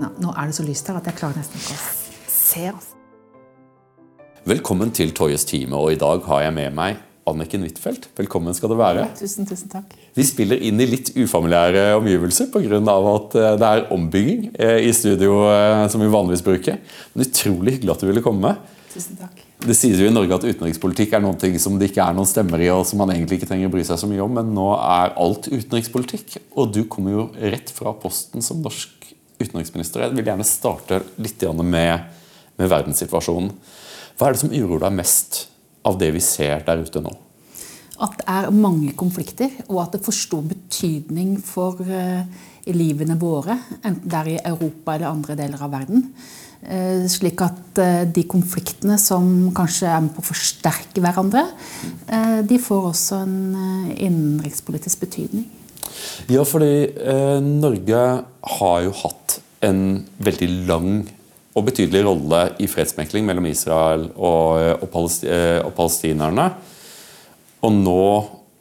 Nå er det så lyst her at jeg klarer nesten ikke å se. Altså. Velkommen til Toyes time, og i dag har jeg med meg Anniken Huitfeldt. Velkommen skal du være. Tusen, tusen takk. Vi spiller inn i litt ufamiliære omgivelser pga. at eh, det er ombygging eh, i studio eh, som vi vanligvis bruker. Men utrolig hyggelig at du ville komme. Tusen takk. Det sies jo i Norge at utenrikspolitikk er noe som det ikke er noen stemmer i, og som man egentlig ikke trenger å bry seg så mye om, men nå er alt utenrikspolitikk. Og du kommer jo rett fra posten som norsk utenriksminister. Jeg vil gjerne starte litt med, med verdenssituasjonen. Hva er det som uroer deg mest av det vi ser der ute nå? At det er mange konflikter, og at det får stor betydning for uh, livene våre. Enten det er i Europa eller andre deler av verden. Uh, slik at uh, de konfliktene som kanskje er med på å forsterke hverandre, de får også en innenrikspolitisk betydning. Ja, fordi eh, Norge har jo hatt en veldig lang og betydelig rolle i fredsmekling mellom Israel og, og, palesti eh, og palestinerne. Og nå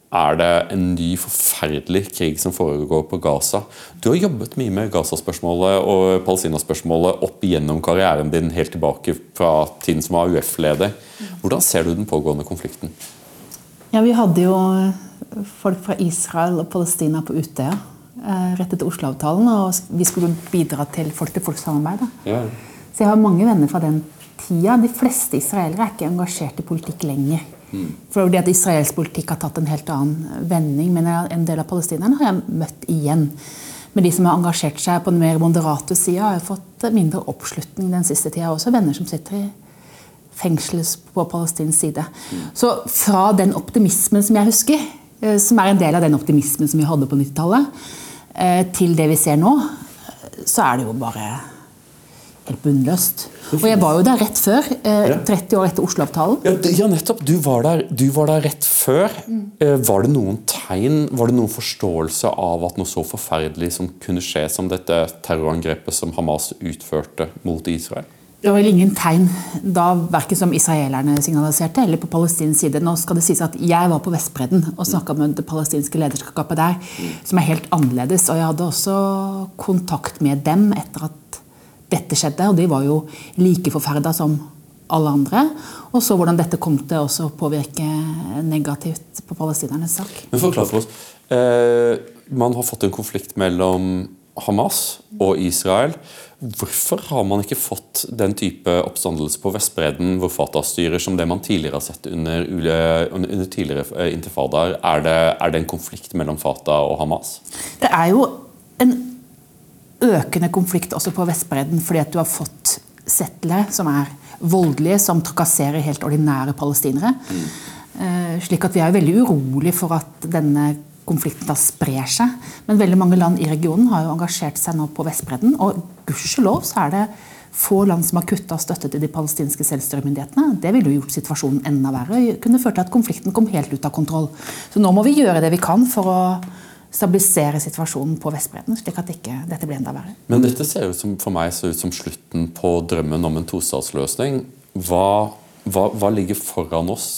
er det en ny, forferdelig krig som foregår på Gaza. Du har jobbet mye med Gaza-spørsmålet og Palestina-spørsmålet opp igjennom karrieren din helt tilbake fra tiden som AUF-leder. Hvordan ser du den pågående konflikten? Ja, Vi hadde jo folk fra Israel og Palestina på Utøya eh, rett etter Oslo-avtalen. Og vi skulle bidra til folk-til-folk-samarbeid. Ja. Så jeg har mange venner fra den tida. De fleste israelere er ikke engasjert i politikk lenger. Mm. Fordi at Israelsk politikk har tatt en helt annen vending. Men en del av palestinerne har jeg møtt igjen. Men de som har engasjert seg på den mer moderate sida, har fått mindre oppslutning den siste tida. Også venner som sitter i fengsel på palestinsk side. Mm. Så fra den optimismen som jeg husker, Eh, som er en del av den optimismen som vi hadde på 90-tallet, eh, til det vi ser nå, så er det jo bare helt bunnløst. Og jeg var jo der rett før. 30 eh, år etter Oslo-avtalen. Ja, ja, nettopp. Du var, der, du var, der, rett før. Mm. Var det noen tegn, var det noen forståelse av at noe så forferdelig som kunne skje som dette terrorangrepet som Hamas utførte mot Israel? Det var ingen tegn da, verken som israelerne signaliserte eller på palestinsk side. Nå skal det sies at Jeg var på Vestbredden og snakka med det palestinske lederskapet der, som er helt annerledes. Og jeg hadde også kontakt med dem etter at dette skjedde. Og de var jo like forferda som alle andre. Og så hvordan dette kom til å påvirke negativt på palestinernes sak. Men forklar for oss. Eh, man har fått en konflikt mellom Hamas og Israel. Hvorfor har man ikke fått den type oppstandelse på Vestbredden hvor Fatah styrer, som det man tidligere har sett under, under tidligere eh, intifadaer? Er det, er det en konflikt mellom Fatah og Hamas? Det er jo en økende konflikt også på Vestbredden, fordi at du har fått settlere som er voldelige, som trakasserer helt ordinære palestinere. Mm. Slik at vi er veldig urolig for at denne konflikten da sprer seg. Men veldig mange land i regionen har jo engasjert seg nå på Vestbredden. Og gudskjelov så er det få land som har kutta støtte til de palestinske selvstyremyndighetene. Det ville jo gjort situasjonen enda verre. kunne ført til at konflikten kom helt ut av kontroll. Så nå må vi gjøre det vi kan for å stabilisere situasjonen på Vestbredden, slik at ikke dette blir enda verre. Men dette ser jo som, for meg ut som slutten på drømmen om en tostatsløsning. Hva, hva, hva ligger foran oss?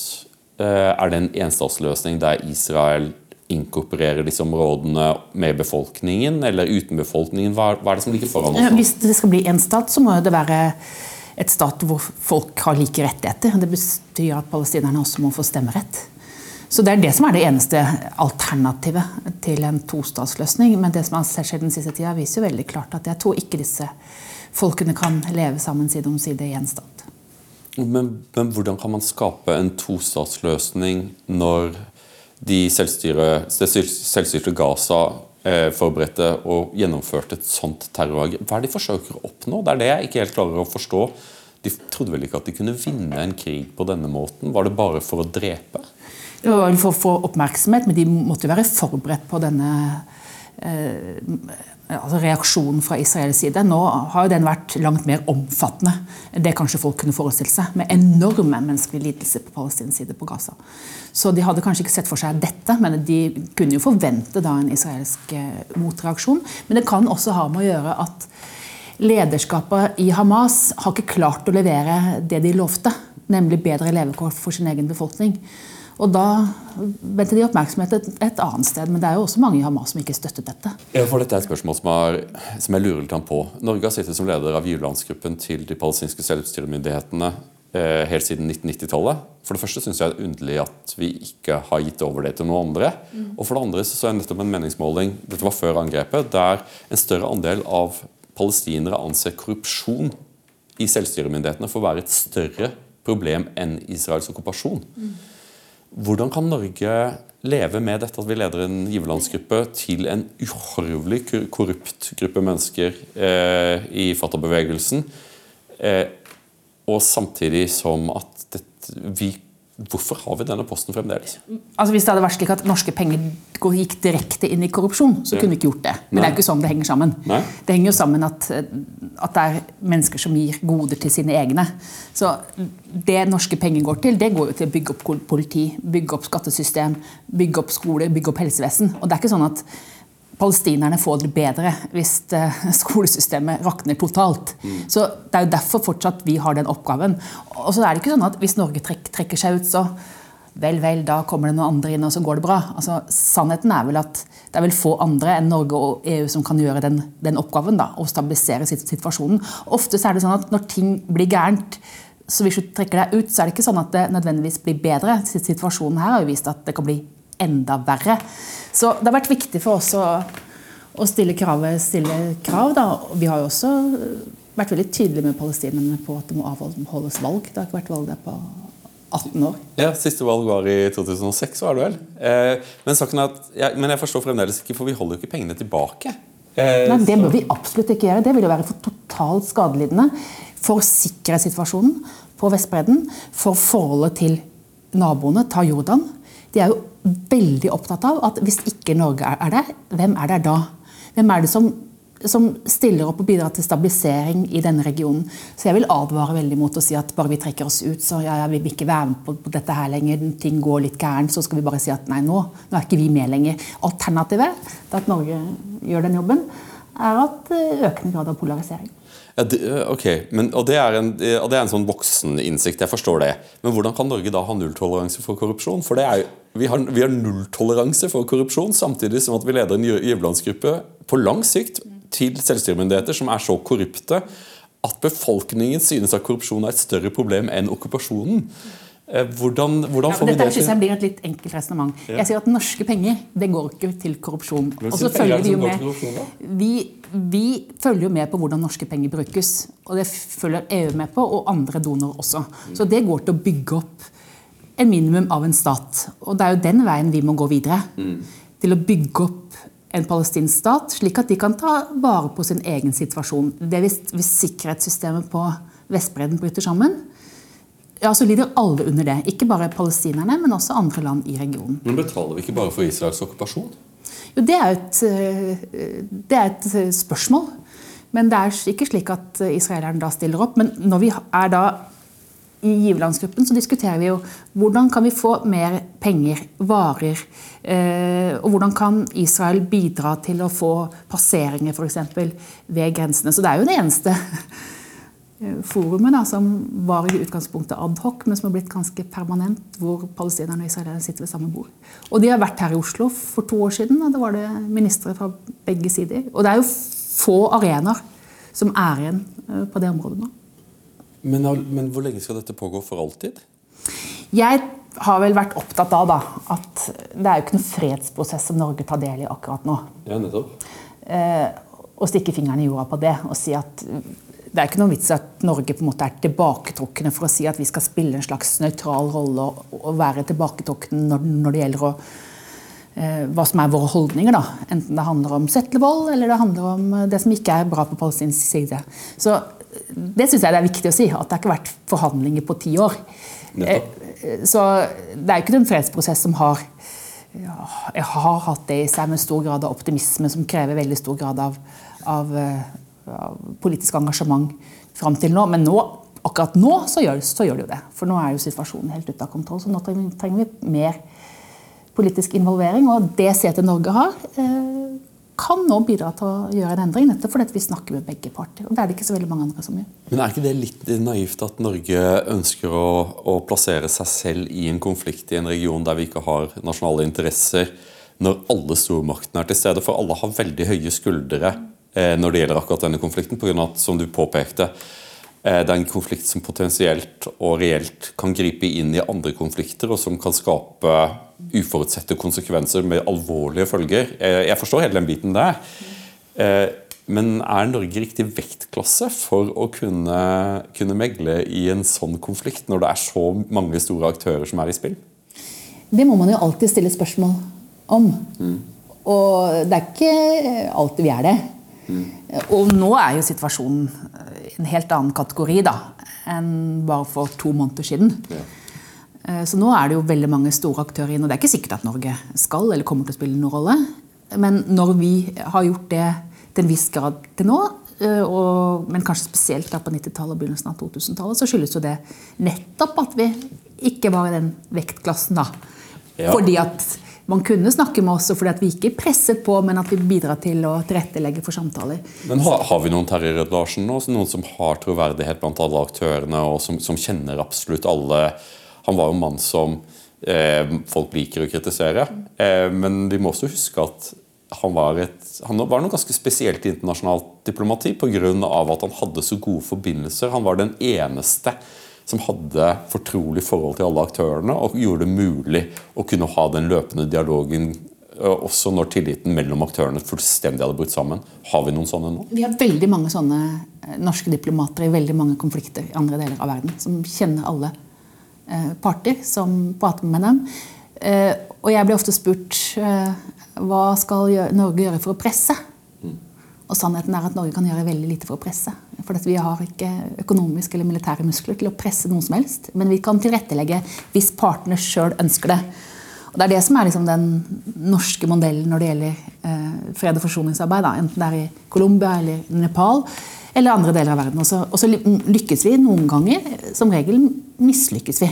Eh, er det en enstatsløsning der Israel inkorporere disse områdene med befolkningen eller uten befolkningen? Hva, hva er det som ligger foran oss? Hvis det skal bli en stat, så må det være et stat hvor folk har like rettigheter. Det betyr at palestinerne også må få stemmerett. Så Det er det som er det eneste alternativet til en tostatsløsning. Men det som har skjedd den siste tida, viser jo veldig klart at jeg tror ikke disse folkene kan leve sammen side om side i en stat. Men, men hvordan kan man skape en tostatsløsning når de selvstyrte Gaza eh, forberedte og gjennomførte et sånt terrorangrep. Hva er det de forsøker å oppnå? Det er det jeg ikke helt klarer å forstå. De trodde vel ikke at de kunne vinne en krig på denne måten? Var det bare for å drepe? Det var for å få oppmerksomhet, men de måtte jo være forberedt på denne eh, altså reaksjonen fra Israels side. Nå har jo den vært langt mer omfattende enn det kanskje folk kunne forestille seg. Med enorme menneskelige lidelser på palestinsk side på Gaza. Så de hadde kanskje ikke sett for seg dette, men de kunne jo forvente da en israelsk eh, motreaksjon. Men det kan også ha med å gjøre at lederskapet i Hamas har ikke klart å levere det de lovte, nemlig bedre levekår for sin egen befolkning. Og da vendte de oppmerksomhet et, et annet sted. Men det er jo også mange i Hamas som ikke støttet dette. Ja, for Dette er et spørsmål som, er, som jeg lurer litt på. Norge har sittet som leder av giverlandsgruppen til de palestinske selvstyremyndighetene eh, helt siden 1990-tallet. For det første syns jeg det er underlig at vi ikke har gitt over det til noen andre. Mm. Og for det andre så, så er nettopp en meningsmåling dette var før angrepet, der en større andel av palestinere anser korrupsjon i selvstyremyndighetene for å være et større problem enn Israels okkupasjon. Mm. Hvordan kan Norge leve med dette at vi leder en giverlandsgruppe til en uhorvelig korrupt gruppe mennesker eh, i fatterbevegelsen, eh, og samtidig som at dette, vi Hvorfor har vi denne posten fremdeles? Altså Hvis det hadde vært slik at norske penger gikk direkte inn i korrupsjon, så ja. kunne vi ikke gjort det. Men Nei. det er ikke sånn det henger sammen. Nei. Det henger jo sammen at, at det er mennesker som gir goder til sine egne. Så det norske penger går til, det går jo til å bygge opp politi, bygge opp skattesystem, bygge opp skoler, bygge opp helsevesen. Og det er ikke sånn at palestinerne får det bedre hvis eh, skolesystemet rakner totalt. Mm. Så Det er jo derfor fortsatt vi har den oppgaven. Og så er det ikke sånn at Hvis Norge trekker seg ut, så vel, vel, da kommer det noen andre inn, og så går det bra. Altså, sannheten er vel at det er vel få andre enn Norge og EU som kan gjøre den, den oppgaven. da, Og stabilisere situasjonen. Ofte er det sånn at når ting blir gærent, så hvis du trekker deg ut, så er det ikke sånn at det nødvendigvis blir bedre. Situasjonen her har jo vist at det kan bli enda verre. Så det har vært viktig for oss å, å stille, kravet, stille krav. Da. Vi har jo også vært veldig tydelige med palestinerne på at det må avholdes valg. Det har ikke vært valg der på 18 år. Ja, Siste valg var i 2006, var det vel. Eh, men, at, ja, men, jeg forstår fremdeles ikke, for vi holder jo ikke pengene tilbake. Eh, Nei, Det bør vi absolutt ikke gjøre. Det vil jo være for totalt skadelidende for sikkerhetssituasjonen på Vestbredden, for forholdet til naboene. Ta Jordan. De er jo veldig opptatt av at hvis ikke Norge er der, hvem er der da? Hvem er det som, som stiller opp og bidrar til stabilisering i denne regionen? Så jeg vil advare veldig mot å si at bare vi trekker oss ut, så ja, ja, vi vil ikke være med på, på dette her lenger, ting går litt gærent, så skal vi bare si at nei, nå, nå er ikke vi med lenger. Alternativet til at Norge gjør den jobben, er at eh, økende grad av polarisering. Ja, det, ok, Men, og, det en, og, det er en, sånn voksen innsikt, jeg forstår det. Men hvordan kan Norge da ha nulltoleranse for korrupsjon? For det er jo, vi, har, vi har nulltoleranse for korrupsjon, samtidig som at vi leder en giverlandsgruppe på lang sikt til selvstyremyndigheter som er så korrupte at befolkningen synes at korrupsjon er et større problem enn okkupasjonen. Eh, hvordan, hvordan får ja, vi det til? Dette blir et litt enkelt resonnement. Ja. Jeg sier at norske penger det går ikke til korrupsjon. Og så følger vi jo med. Vi, vi, følger jo med på hvordan norske penger brukes. Og det følger EU med på, og andre donorer også. Så det går til å bygge opp en minimum av en stat. Og det er jo den veien vi må gå videre. Mm. Til å bygge opp en palestinsk stat, slik at de kan ta vare på sin egen situasjon. Det hvis, hvis sikkerhetssystemet på Vestbredden bryter sammen, ja, så lider alle under det. Ikke bare palestinerne, men også andre land i regionen. Men betaler vi ikke bare for Israels okkupasjon? Jo, det er et, eh, det er et eh, spørsmål. Men det er ikke slik at israelerne da stiller opp. Men når vi er da i giverlandsgruppen så diskuterer vi jo hvordan kan vi få mer penger, varer. Eh, og hvordan kan Israel bidra til å få passeringer f.eks. ved grensene. Så det er jo det eneste Eh, forumet, da, som var i utgangspunktet adhoc, men som har blitt ganske permanent, hvor palestinerne og israelerne sitter ved samme bord. Og De har vært her i Oslo for to år siden, og da var det ministre fra begge sider. Og det er jo få arenaer som er igjen eh, på det området nå. Men, men hvor lenge skal dette pågå for alltid? Jeg har vel vært opptatt av da, at det er jo ikke noen fredsprosess som Norge tar del i akkurat nå. Ja, nettopp. Eh, å stikke fingeren i jorda på det og si at det er ikke noen vits at Norge på en måte er tilbaketrukne for å si at vi skal spille en slags nøytral rolle og være tilbaketrukne når, når, det gjelder å, eh, hva som er våre holdninger. Da. Enten det handler om settlevold eller det handler om det som ikke er bra på palestinsk side. Så Det syns jeg det er viktig å si. At det har ikke vært forhandlinger på ti år. Eh, så det er ikke en fredsprosess som har, ja, har hatt det i seg med stor grad av optimisme, som krever veldig stor grad av, av politisk engasjement fram til nå. Men nå, akkurat nå så gjør, så gjør, det jo det. For nå er jo situasjonen helt ute av kontroll. Så nå trenger, vi mer politisk involvering. Og det setet Norge har, eh, kan nå bidra til å gjøre en endring, nettopp fordi vi snakker med begge parter. og Det er det ikke så veldig mange andre som gjør. Men er ikke det litt naivt at Norge ønsker å, å plassere seg selv i en konflikt i en region der vi ikke har nasjonale interesser, når alle stormaktene er til stede? For alle har veldig høye skuldre eh, når det gjelder akkurat denne konflikten, pga. at, som du påpekte, eh, det er en konflikt som potensielt og reelt kan gripe inn i andre konflikter, og som kan skape uforutsette konsekvenser med alvorlige følger. Jeg forstår hele den biten der. Eh, men er Norge riktig vektklasse for å kunne, kunne, megle i en sånn konflikt, når det er så mange store aktører som er i spill? Det må man jo alltid stille spørsmål om. Mm. Og det er ikke alltid vi er det. Mm. Og nå er jo situasjonen en helt annen kategori da, enn bare for to måneder siden. Ja. Eh, så nå er det jo veldig mange store aktører inn, og det er ikke sikkert at Norge skal eller kommer til å spille noen rolle. Men når vi har gjort det til en viss grad til nå, eh, og, men kanskje spesielt da på 90-tallet og begynnelsen av 2000-tallet, så skyldes jo det nettopp at vi ikke var i den vektklassen da. Ja. Fordi at man kunne snakke med oss og fordi at vi ikke presset på, men at vi bidrar til å tilrettelegge for samtaler. Men Har, har vi noen Terje Rød-Larsen nå? Noen som har troverdighet blant alle aktørene, og som, som kjenner absolutt alle han var jo en mann som eh, folk liker å kritisere. Eh, men vi må også huske at han var, et, han var noe ganske spesielt i internasjonalt diplomati pga. at han hadde så gode forbindelser. Han var den eneste som hadde fortrolig forhold til alle aktørene og gjorde det mulig å kunne ha den løpende dialogen eh, også når tilliten mellom aktørene fullstendig hadde brutt sammen. Har vi noen sånne nå? Vi har veldig mange sånne eh, norske diplomater i veldig mange konflikter i andre deler av verden. Som kjenner alle Eh, parter som prater med dem. Eh, og jeg blir ofte spurt eh, hva skal Norge gjøre for å presse? Og sannheten er at Norge kan gjøre veldig lite for å presse. For vi har ikke økonomiske eller militære muskler til å presse noe som helst. Men vi kan tilrettelegge hvis partene sjøl ønsker det. Og Det er det som er liksom den norske modellen når det gjelder eh, fred- og forsoningsarbeid. Da. Enten det er i Colombia eller Nepal eller andre deler av verden. Og så lykkes vi noen ganger. Som regel mislykkes vi.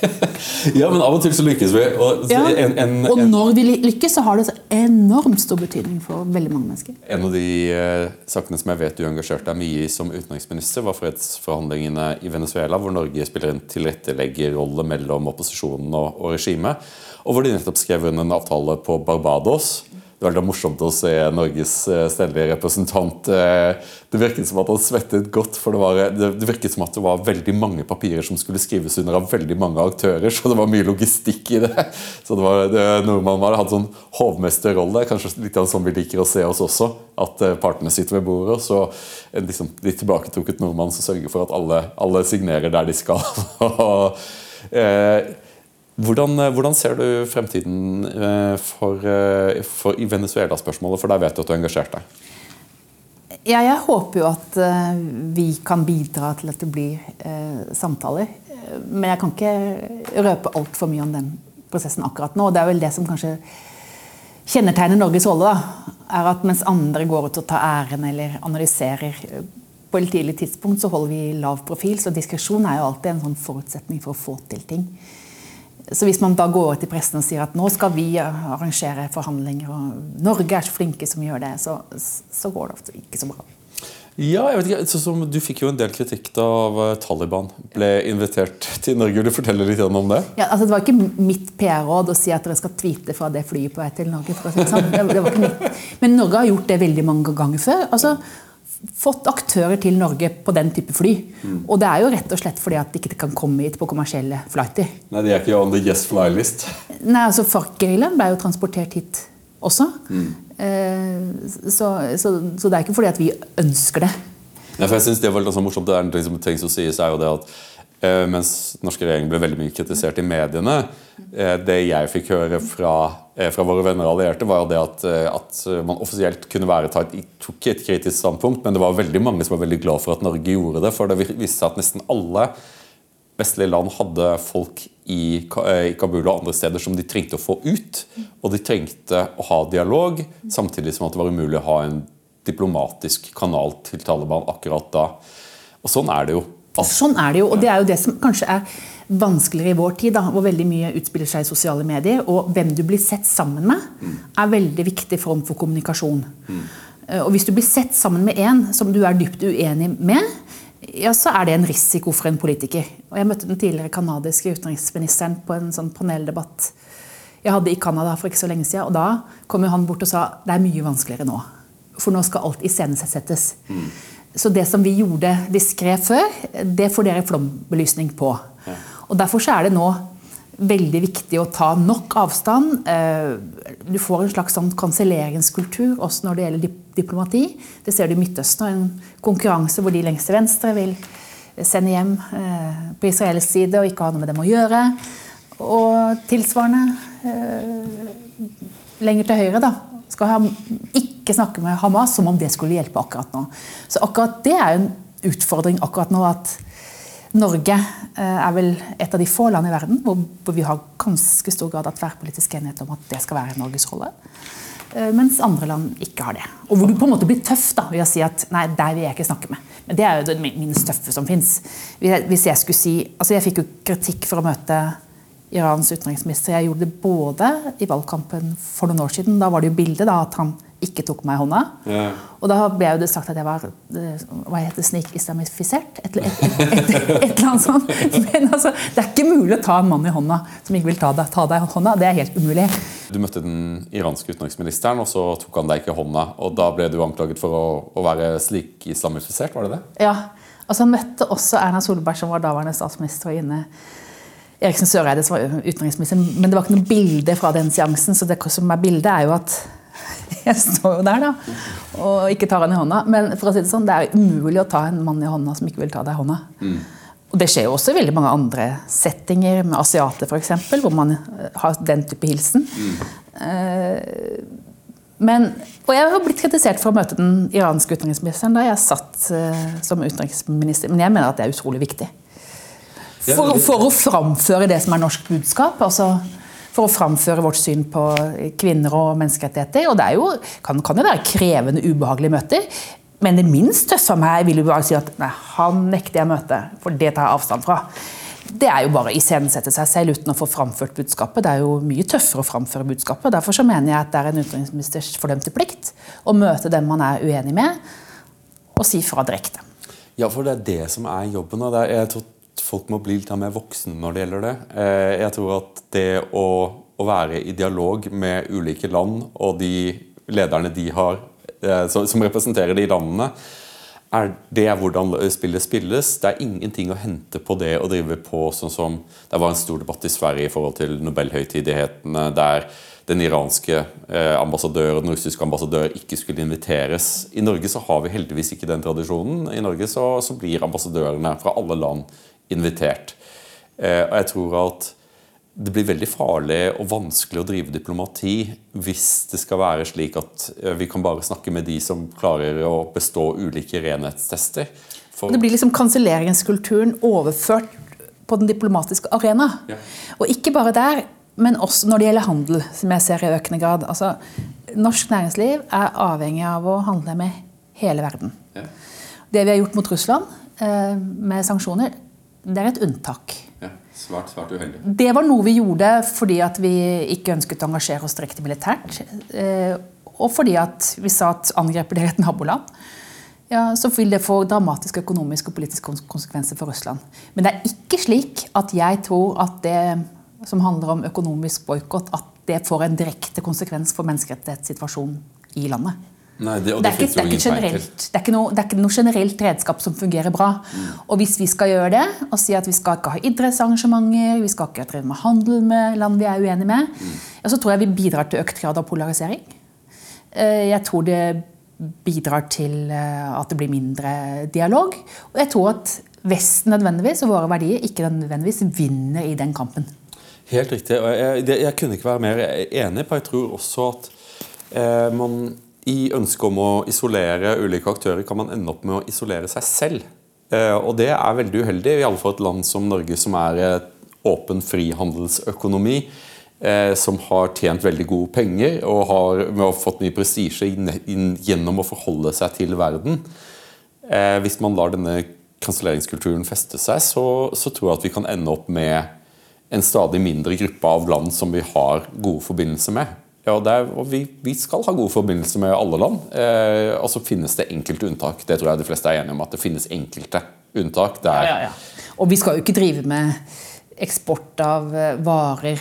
ja, men av og til så lykkes vi. Og, ja. en, en, og når vi lykkes, så har det så enormt stor betydning for veldig mange mennesker. En av de uh, sakene som jeg vet du engasjerte deg mye i som utenriksminister, var fredsforhandlingene i Venezuela, hvor Norge spiller en tilretteleggerrolle mellom opposisjonen og, og regimet. Og hvor de nettopp skrev under en avtale på Barbados det var morsomt å se Norges eh, stedlige representant. Eh, det virket som at han svettet godt, for det, var, det virket som at det var veldig mange papirer som skulle skrives under av veldig mange aktører, så det var mye logistikk i det. Så det var, det, Nordmann var, hadde sånn hovmesterrolle, kanskje litt av sånn vi liker å se oss også. At eh, partene sitter ved bordet, så en liksom, litt tilbaketrukket nordmann som sørger for at alle, alle signerer der de skal. og, eh, hvordan, eh, hvordan, ser du fremtiden eh, for, eh, for i Venezuela-spørsmålet, for der vet du at du har engasjert deg? Ja, jeg håper jo at vi kan bidra til at det blir eh, samtaler. Men jeg kan ikke røpe altfor mye om den prosessen akkurat nå. Det er vel det som kanskje kjennetegner Norges rolle. er at Mens andre går ut og tar æren eller analyserer på et tidlig tidspunkt, så holder vi lav profil. Så diskresjon er jo alltid en sånn forutsetning for å få til ting. Så hvis man da går til pressen og sier at nå skal vi arrangere forhandlinger, og Norge er så flinke som gjør det, så, så går det ofte ikke så bra. Ja, jeg vet ikke, Du fikk jo en del kritikk da eh, Taliban ble invitert til Norge. Vil du fortelle litt om det? Ja, altså Det var ikke mitt PR-råd å si at dere skal tweete fra det flyet på vei til Norge. for det sånn. Det, det var ikke mitt. Men Norge har gjort det veldig mange ganger før. altså fått aktører til Norge på den type fly. Mm. Og det er jo rett og slett fordi at de ikke kan komme hit på kommersielle flighter. Nei, De er ikke on the yes fly-list? Nei, altså FARC-geriljaen ble jo transportert hit også. Mm. Eh, så, så, så, det er ikke fordi at vi ønsker det. Nei, for jeg synes det var litt sånn morsomt, det er en ting som trengs å sies, er jo det at mens den norske regjeringen ble veldig mye kritisert i mediene. Eh, det jeg fikk høre fra, eh, fra våre venner og allierte, var det at, at, man offisielt kunne være tatt, tok et kritisk standpunkt, men det var veldig mange som var veldig glad for at Norge gjorde det. For det viste seg at nesten alle vestlige land hadde folk i Kabul og andre steder som de trengte å få ut. Og de trengte å ha dialog, samtidig som at det var umulig å ha en diplomatisk kanal til Taliban akkurat da. Og sånn er det jo Sånn er det jo. Og det er jo det som kanskje er vanskeligere i vår tid, da, hvor veldig mye utspiller seg i sosiale medier. Og hvem du blir sett sammen med, er veldig viktig form for kommunikasjon. Mm. Og hvis du blir sett sammen med en som du er dypt uenig med, ja, så er det en risiko for en politiker. Og Jeg møtte den tidligere canadiske utenriksministeren på en sånn paneldebatt jeg hadde i Canada for ikke så lenge siden. Og da kom jo han bort og sa det er mye vanskeligere nå. For nå skal alt iscenesettes. Så det som vi gjorde diskré før, det får dere flombelysning på. Og Derfor så er det nå veldig viktig å ta nok avstand. Eh, Du får en slags sånn kanselleringskultur også når det gjelder diplomati. Det ser du i Midtøsten. En konkurranse hvor de lengst til venstre vil sende hjem eh, på israelsk side og ikke ha noe med dem å gjøre. Og tilsvarende eh, lenger til høyre da, skal ikke snakke med Hamas som om det skulle hjelpe akkurat nå. Så akkurat det er en utfordring akkurat nå at Norge eh, er vel et av de få land i verden hvor, hvor vi har ganske stor grad av tverrpolitisk enighet om at det skal være Norges rolle. Eh, Mens andre land ikke har det. Og hvor du på en måte blir tøff da, ved å si at nei, deg vil jeg ikke snakke med. Men det er jo det minst tøffe som fins. Hvis jeg skulle si Altså, jeg fikk jo kritikk for å møte Irans utenriksminister. Jeg gjorde det både i valgkampen for noen år siden. Da var det jo bilde da, at han ikke tok meg i hånda. Ja. Og da ble jo det sagt at jeg var eh, hva heter snikislamifisert. Et, et, et, et, eller annet sånt. Men altså, det er ikke mulig å ta en mann i hånda som ikke vil ta deg, ta deg i hånda. Det er helt umulig. Du møtte den iranske utenriksministeren, og så tok han deg ikke i hånda. Og da ble du anklaget for å, å være slik islamifisert, var det det? Ja, altså Han møtte også Erna Solberg, som var daværende statsminister, og Ine Eriksen Søreide, som var utenriksminister. Men det var ikke noe bilde fra den seansen, så det som er bildet, er jo at jeg står jo der da, og ikke tar han i hånda. Men for å si det sånn, det er umulig å ta en mann i hånda som ikke vil ta deg i hånda. Og Det skjer jo også i veldig mange andre settinger, med asiater f.eks., hvor man eh, har den type hilsen. Mm. Men, og jeg har blitt kritisert for å møte den iranske utenriksministeren da jeg satt eh, som utenriksminister, men jeg mener at det er utrolig viktig. For, for å framføre det som er norsk budskap. altså for å framføre vårt syn på kvinner og menneskerettigheter. Og det er jo, kan, kan jo være krevende, ubehagelige møter. Men det minst tøffe av meg vil jo bare si at nei, han nekter jeg møte, for det tar jeg avstand fra. Det er jo bare å iscenesette seg selv uten å få framført budskapet. Det er jo mye tøffere å framføre budskapet. Derfor så mener jeg at det er en utenriksministers fordømte plikt å møte dem man er uenig med, og si fra direkte. Ja, for det er det som er jobben. Og det er, jeg tror folk må bli litt mer voksne når det gjelder det. Eh, Jeg tror at det å, å være i dialog med ulike land og de lederne de har, eh, som, representerer de landene, er det hvordan spillet spilles. Det er ingenting å hente på det å drive på sånn som Det var en stor debatt i Sverige i forhold til Nobelhøytidighetene, der den iranske eh, ambassadør og den russiske ambassadør ikke skulle inviteres. I Norge så har vi heldigvis ikke den tradisjonen. I Norge så, så blir ambassadørene fra alle land invitert. Eh, og jeg tror at det blir veldig farlig og vanskelig å drive diplomati hvis det skal være slik at eh, vi kan bare snakke med de som klarer å bestå ulike renhetstester. For, Det blir liksom kanselleringskulturen overført på den diplomatiske arena. Ja. Og ikke bare der, men også når det gjelder handel, som jeg ser i økende grad. Altså, norsk næringsliv er avhengig av å handle med hele verden. ja, Det vi har gjort mot Russland eh, med sanksjoner, det er et unntak. ja, svært, svært uheldig. Det var noe vi gjorde fordi at vi ikke ønsket å engasjere oss direkte militært. eh, Og fordi at vi sa at angriper dere et naboland, ja, så vil det få dramatiske økonomiske og politiske konsekvenser for Russland. Men det er ikke slik at jeg tror at det som handler om økonomisk boikott, at det får en direkte konsekvens for menneskerettighetssituasjonen i landet. Nei, det, er, ikke, det, er ikke ingen vei til. generelt, det, er ikke noe, det er ikke noe generelt redskap som fungerer bra. Og hvis vi skal gjøre det, og si at vi skal ikke ha idrettsarrangementer, vi skal ikke drive med handel med land vi er uenige med, ja, så tror jeg vi bidrar til økt grad av polarisering. Eh, Jeg tror det bidrar til eh, at det blir mindre dialog. Og jeg tror at Vesten nødvendigvis, og våre verdier ikke nødvendigvis vinner i den kampen. Helt riktig. og jeg, jeg kunne ikke være mer enig på. Jeg tror også at eh, man i ønsket om å isolere ulike aktører kan man ende opp med å isolere seg selv. Eh, og det er veldig uheldig, i alle fall et land som Norge, som er åpen frihandelsøkonomi. Eh, som har tjent veldig gode penger og har med fått mye prestisje gjennom å forholde seg til verden. Eh, hvis man lar denne kanselleringskulturen feste seg, så, så, tror jeg at vi kan ende opp med en stadig mindre gruppe av land som vi har gode forbindelser med. Ja, er, og vi, vi, skal ha gode forbindelser med alle land. Eh, og så finnes det enkelte unntak. Det tror jeg de fleste er enige om. at det finnes enkelte unntak. Der. Ja, ja, ja. Og vi skal jo ikke drive med eksport av eh, varer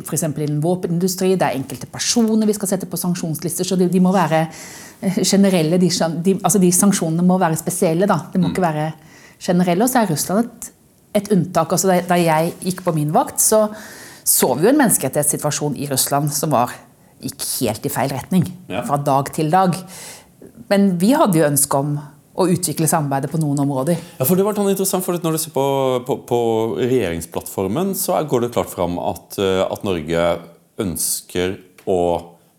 f.eks. innen våpenindustri. Det er enkelte personer vi skal sette på sanksjonslister. Så de, de må være eh, generelle. De, de, altså de, sanksjonene må være spesielle. Da. Det må mm. ikke være generelle. Og så er Russland et, et unntak. Altså da, da jeg gikk på min vakt, så så vi jo en menneskerettighetssituasjon i Russland som var, gikk helt i feil retning. Ja. Fra dag til dag. Men vi hadde jo ønske om å utvikle samarbeidet på noen områder. Ja, for det var sånn interessant, for Når du ser på, på, på regjeringsplattformen, så går det klart fram at, eh, at Norge ønsker å,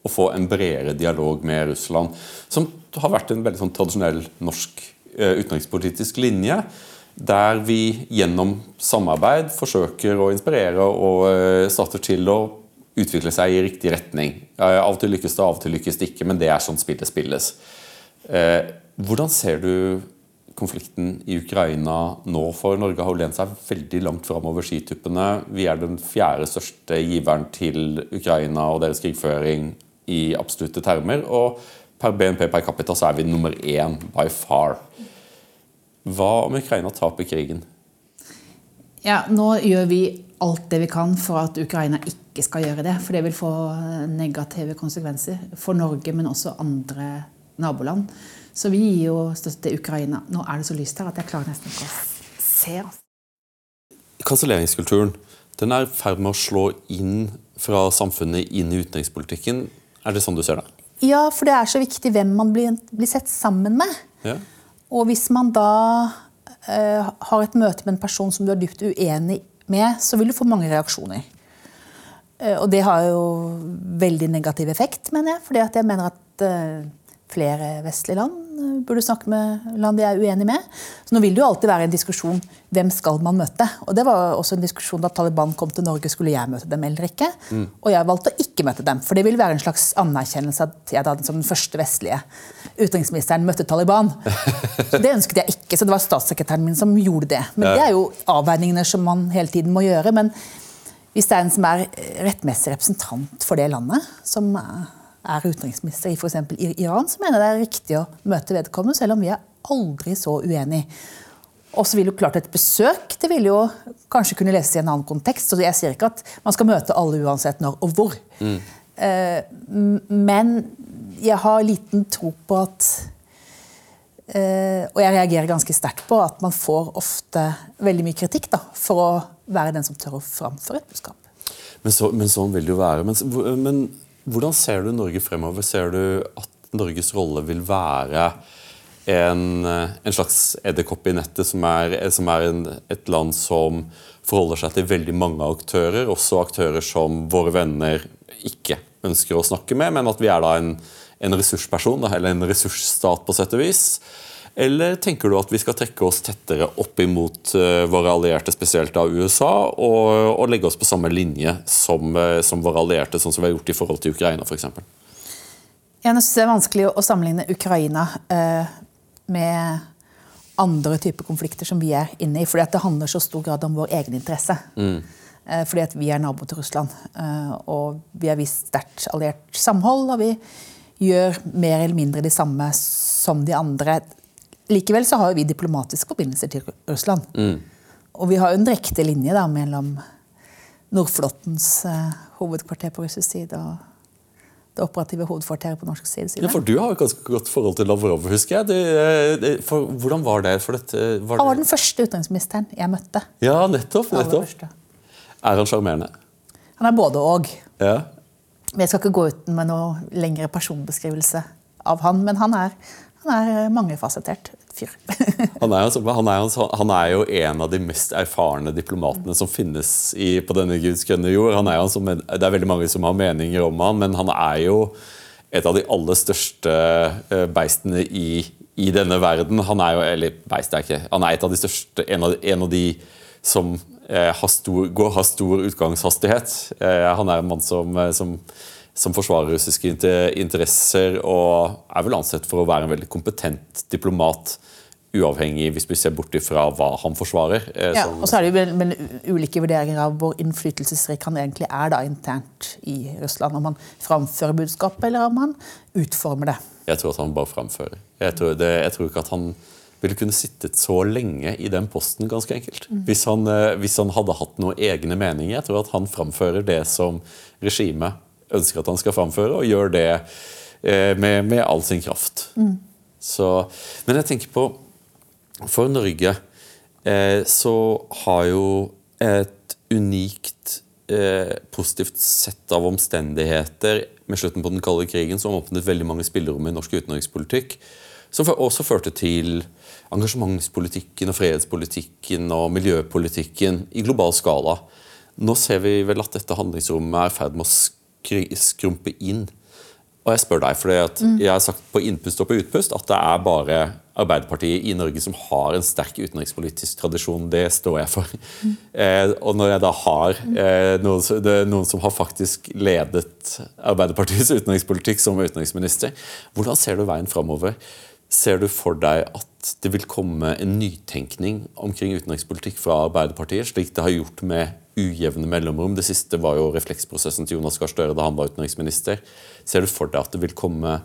å, få en bredere dialog med Russland. Som har vært en veldig sånn tradisjonell norsk uh, utenrikspolitisk linje der vi gjennom samarbeid forsøker å inspirere og eh, starter til å utvikle seg i riktig retning. Av og til lykkes det, av og til lykkes det ikke, men det er sånn spillet spilles. Eh, hvordan ser du konflikten i Ukraina nå? For Norge har jo lent seg veldig langt framover skituppene. Vi er den fjerde største giveren til Ukraina og deres krigføring i absolutte termer. Og per BNP per capita så er vi nummer én by far. Hva om Ukraina taper krigen? Ja, Nå gjør vi alt det vi kan for at Ukraina ikke skal gjøre det. For det vil få negative konsekvenser for Norge, men også andre naboland. Så vi gir jo støtte til Ukraina. Nå er det så lyst her at jeg klarer nesten ikke å se. Kanselleringskulturen den er i ferd med å slå inn fra samfunnet inn i utenrikspolitikken. Er det sånn du ser det? Ja, for det er så viktig hvem man blir, blir sett sammen med. Ja. Og hvis man da eh, har et møte med en person som du er dypt uenig med, så vil du få mange reaksjoner. Eh, og det har jo veldig negativ effekt, mener jeg. fordi jeg mener at eh, flere vestlige land burde snakke med land de er uenig med. Så nå vil det jo alltid være en diskusjon hvem skal man møte. Og det var også en diskusjon da Taliban kom til Norge, skulle jeg møte dem eller ikke. Mm. Og jeg valgte å ikke møte dem, for det ville være en slags anerkjennelse at jeg da som den første vestlige utenriksministeren møtte Taliban. Så det ønsket jeg ikke, så det var statssekretæren min som gjorde det. Men det er jo avveiningene som man hele tiden må gjøre. men hvis det er en som er rettmessig representant for det landet, som er utenriksminister i f.eks. Iran, så mener jeg det er riktig å møte vedkommende, selv om vi er aldri så uenige. Og så vil jo klart Et besøk det vil jo kanskje kunne leses i en annen kontekst. så Jeg sier ikke at man skal møte alle uansett når og hvor. Mm. Eh, men jeg har liten tro på at eh, Og jeg reagerer ganske sterkt på at man får ofte veldig mye kritikk da, for å være den som tør å framføre et budskap. Men, så, men sånn vil det jo være. Men, men hvordan ser du Norge fremover? Ser du at Norges rolle vil være en, en slags edderkopp i nettet, som er, som er en, et land som forholder seg til veldig mange aktører, også aktører som våre venner ikke ønsker å snakke med, men at vi er da en, en ressursperson, eller en ressursstat på sett og vis. Eller tenker du at vi skal trekke oss tettere opp imot uh, våre allierte, spesielt av USA, og, og, legge oss på samme linje som, uh, som, våre allierte, sånn som vi har gjort i forhold til Ukraina f.eks.? Jeg synes det er vanskelig å sammenligne Ukraina eh, med andre typer konflikter som vi er inne i. fordi det handler så stor grad om vår egen interesse. Mm. Fordi at vi er nabo til Russland. Og vi har vist sterkt alliert samhold. Og vi gjør mer eller mindre de samme som de andre. Likevel så har vi diplomatiske forbindelser til Russland. Mm. Og vi har jo en direkte linje da, mellom Nordflåttens uh, hovedkvarter på russisk side og det operative hovedkvarteret på norsk side. Ja, for Du har et ganske godt forhold til Lavrov, husker jeg. Det, eh, det, for, hvordan var det? For dette, var han var den første utenriksministeren jeg møtte. Ja, nettopp. nettopp. Er han sjarmerende? Han er både og. Ja. Men Jeg skal ikke gå uten med noe lengre personbeskrivelse av han, men han er, han er mangefasettert fyr. han, er jo, han, er jo, han, er jo, en av de mest erfarne diplomatene som finnes i, på denne Guds grønne jord. Som, det er veldig mange som har meninger om han, men han er jo et av de aller største eh, beistene i, i denne verden. Han er jo, eller beist er ikke, han er et av de største, en av, en av de som eh, har, stor, går, har stor utgangshastighet. Eh, han er en mann som, eh, som som forsvarer russiske interesser og er vel ansett for å være en veldig kompetent diplomat uavhengig, hvis vi ser bort ifra hva han forsvarer. eh, Ja, og så er det jo vel ulike vurderinger av hvor innflytelsesrik han egentlig er da internt i Russland. Om han framfører budskapet, eller om han utformer det. Jeg tror at han bare framfører. Jeg tror, det, jeg tror ikke at han ville kunne sittet så lenge i den posten, ganske enkelt. Hvis, han, eh, hvis han hadde hatt noen egne meninger. Jeg tror at han framfører det som regimet ønsker at han skal framføre, og gjør det eh, med, med all sin kraft. Så, men jeg tenker på For Norge eh, så har jo et unikt eh, positivt sett av omstendigheter med slutten på den kalde krigen som åpnet veldig mange spillerom i norsk utenrikspolitikk. Som også førte til engasjementspolitikken og fredspolitikken og miljøpolitikken i global skala. Nå ser vi vel at dette handlingsrommet er i ferd med å skrumpe inn. Og jeg spør deg, for jeg har sagt på innpust og på utpust at det er bare Arbeiderpartiet i Norge som har en sterk utenrikspolitisk tradisjon. Det står jeg for. Eh, og når jeg da har eh, noen, noen som har faktisk ledet Arbeiderpartiets utenrikspolitikk som utenriksminister, hvordan ser du veien framover? Ser du for deg at det vil komme en nytenkning omkring utenrikspolitikk fra Arbeiderpartiet, slik det har gjort med ujevne mellomrom? Det siste var jo refleksprosessen til Jonas Gahr Støre da han var utenriksminister. Ser du for deg at det vil komme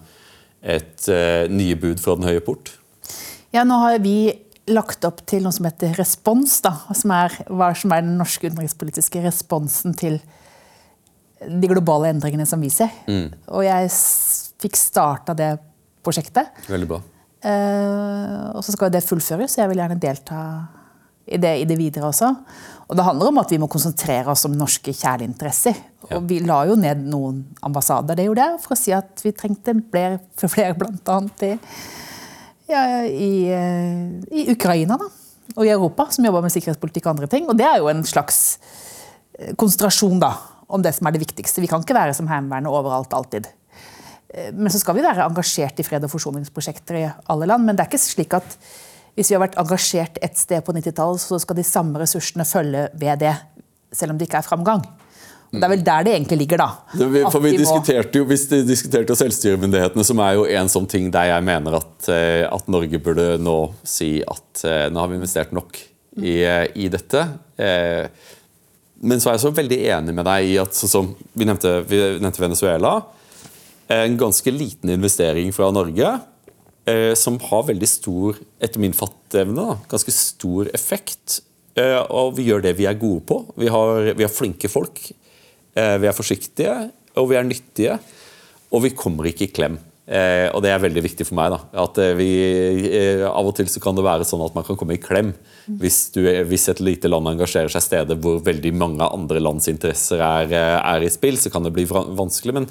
et eh, nye bud fra Den høye port? Ja, nå har vi lagt opp til noe som heter respons, da, som er hva som er den norske utenrikspolitiske responsen til de globale endringene som vi ser. Og jeg fikk starta det prosjektet. Veldig bra. Eh, og så skal det fullføres, så jeg vil gjerne delta i det, i det videre også. Og det handler om at vi må konsentrere oss om norske kjerneinteresser. Ja. Og vi la jo ned noen ambassader, det gjorde jeg, for å si at vi trengte flere, flere annet i, ja, i, eh, i Ukraina da. og i Europa, som jobber med sikkerhetspolitikk og andre ting. Og det er jo en slags eh, konsentrasjon da, om det som er det viktigste. Vi kan ikke være som Heimevernet overalt alltid. Eh, Men så skal vi være engasjert i fred- og forsoningsprosjekter i alle land. Men det er ikke slik at hvis vi har vært engasjert et sted på 90-tallet, så skal de samme ressursene følge ved det, selv om det ikke er framgang. Og det er vel der det egentlig ligger, da. Det, vi, for vi diskuterte jo, vi diskuterte jo selvstyremyndighetene, som er jo en sånn ting der jeg mener at, eh, at Norge burde nå si at eh, nå har vi investert nok i, eh, i dette. Men så er jeg så veldig enig med deg i at som vi nevnte, vi nevnte Venezuela. En ganske liten investering fra Norge som har veldig stor, etter min fatteevne, ganske stor effekt. Eh, og vi gjør det vi er gode på. Vi har, vi har flinke folk. Eh, vi er forsiktige, og vi er nyttige. Og vi kommer ikke i klem. Eh, og det er veldig viktig for meg. da, at eh, vi, eh, Av og til så kan det være sånn at man kan komme i klem hvis, du, hvis et lite land engasjerer seg steder hvor veldig mange andre lands interesser er, eh, er i spill. Så kan det bli vanskelig. Men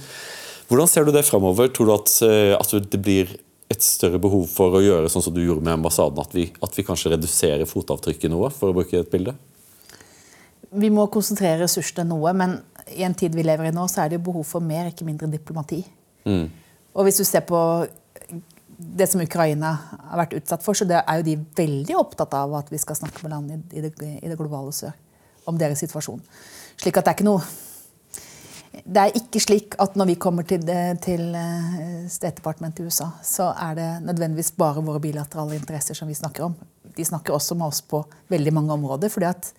hvordan ser du det framover? Tror du at, eh, at det blir et større behov for å gjøre sånn som du gjorde med ambassaden? At vi, at vi kanskje reduserer fotavtrykket noe, for å bruke et bilde? Vi må konsentrere ressursene noe, men i en tid vi lever i nå, så er det jo behov for mer, ikke mindre diplomati. Og hvis du ser på det som Ukraina har vært utsatt for, så det er jo de veldig opptatt av at vi skal snakke med land i, i, det, i det globale sør om deres situasjon. Slik at det er ikke noe Det er ikke slik at når vi kommer til, til eh, State Department i USA, så er det nødvendigvis bare våre bilaterale interesser som vi snakker om. De snakker også med oss på veldig mange områder. fordi at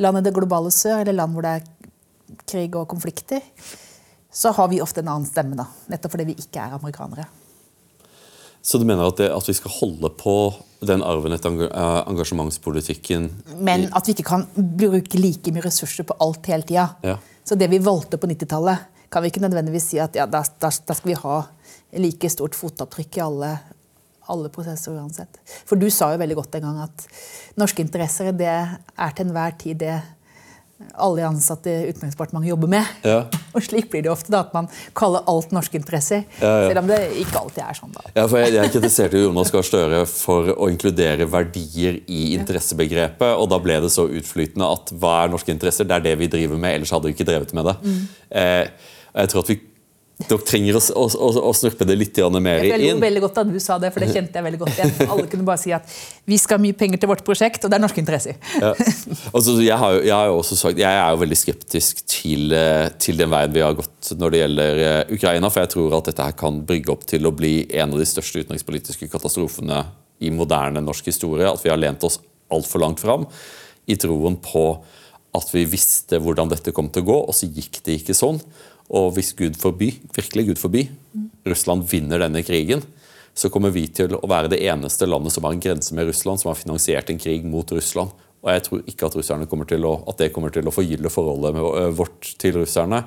land i det globale sør, eller land hvor det er krig og konflikter, så har vi ofte en annen stemme. da, Nettopp fordi vi ikke er amerikanere. Så du mener at, det, at vi skal holde på den arven etter eh, engasjementspolitikken Men at vi ikke kan bruke like mye ressurser på alt hele tida. Ja. Så det vi valgte på 90-tallet, kan vi ikke nødvendigvis si at ja, da, da, da skal vi ha like stort fotavtrykk i alle, alle prosesser uansett. For du sa jo veldig godt en gang at norske interesser det er til enhver tid det alle ansatte i Utenriksdepartementet jobber med. Ja. Og slik blir det ofte, da, at man kaller alt norske interesser. Ja, ja. Selv om det ikke alltid er sånn. da. Ja, for Jeg, jeg kritiserte Jonas Gahr Støre for å inkludere verdier i interessebegrepet. og Da ble det så utflytende at hva er norske interesser? Det er det vi driver med, ellers hadde vi ikke drevet med det. Eh, og jeg tror at vi dere trenger å, å, å, snurpe det litt mer inn. Jeg lo veldig godt da du sa det, for det kjente jeg veldig godt igjen. Alle kunne bare si at vi skal ha mye penger til vårt prosjekt, og det er norske interesser. Ja. Altså, jeg, har jo, jeg har jo også sagt, jeg er jo veldig skeptisk til, eh, til den veien vi har gått når det gjelder eh, Ukraina. For jeg tror at dette her kan brygge opp til å bli en av de største utenrikspolitiske katastrofene i moderne norsk historie. At vi har lent oss altfor langt fram i troen på at vi visste hvordan dette kom til å gå, og så gikk det ikke sånn. Og hvis Gud forby, virkelig Gud forby, Russland vinner denne krigen, så kommer vi til å være det eneste landet som har en grense med Russland, som har finansiert en krig mot Russland. Og jeg tror ikke at, russerne kommer til å, at det kommer til å forgylle forholdet vårt til russerne.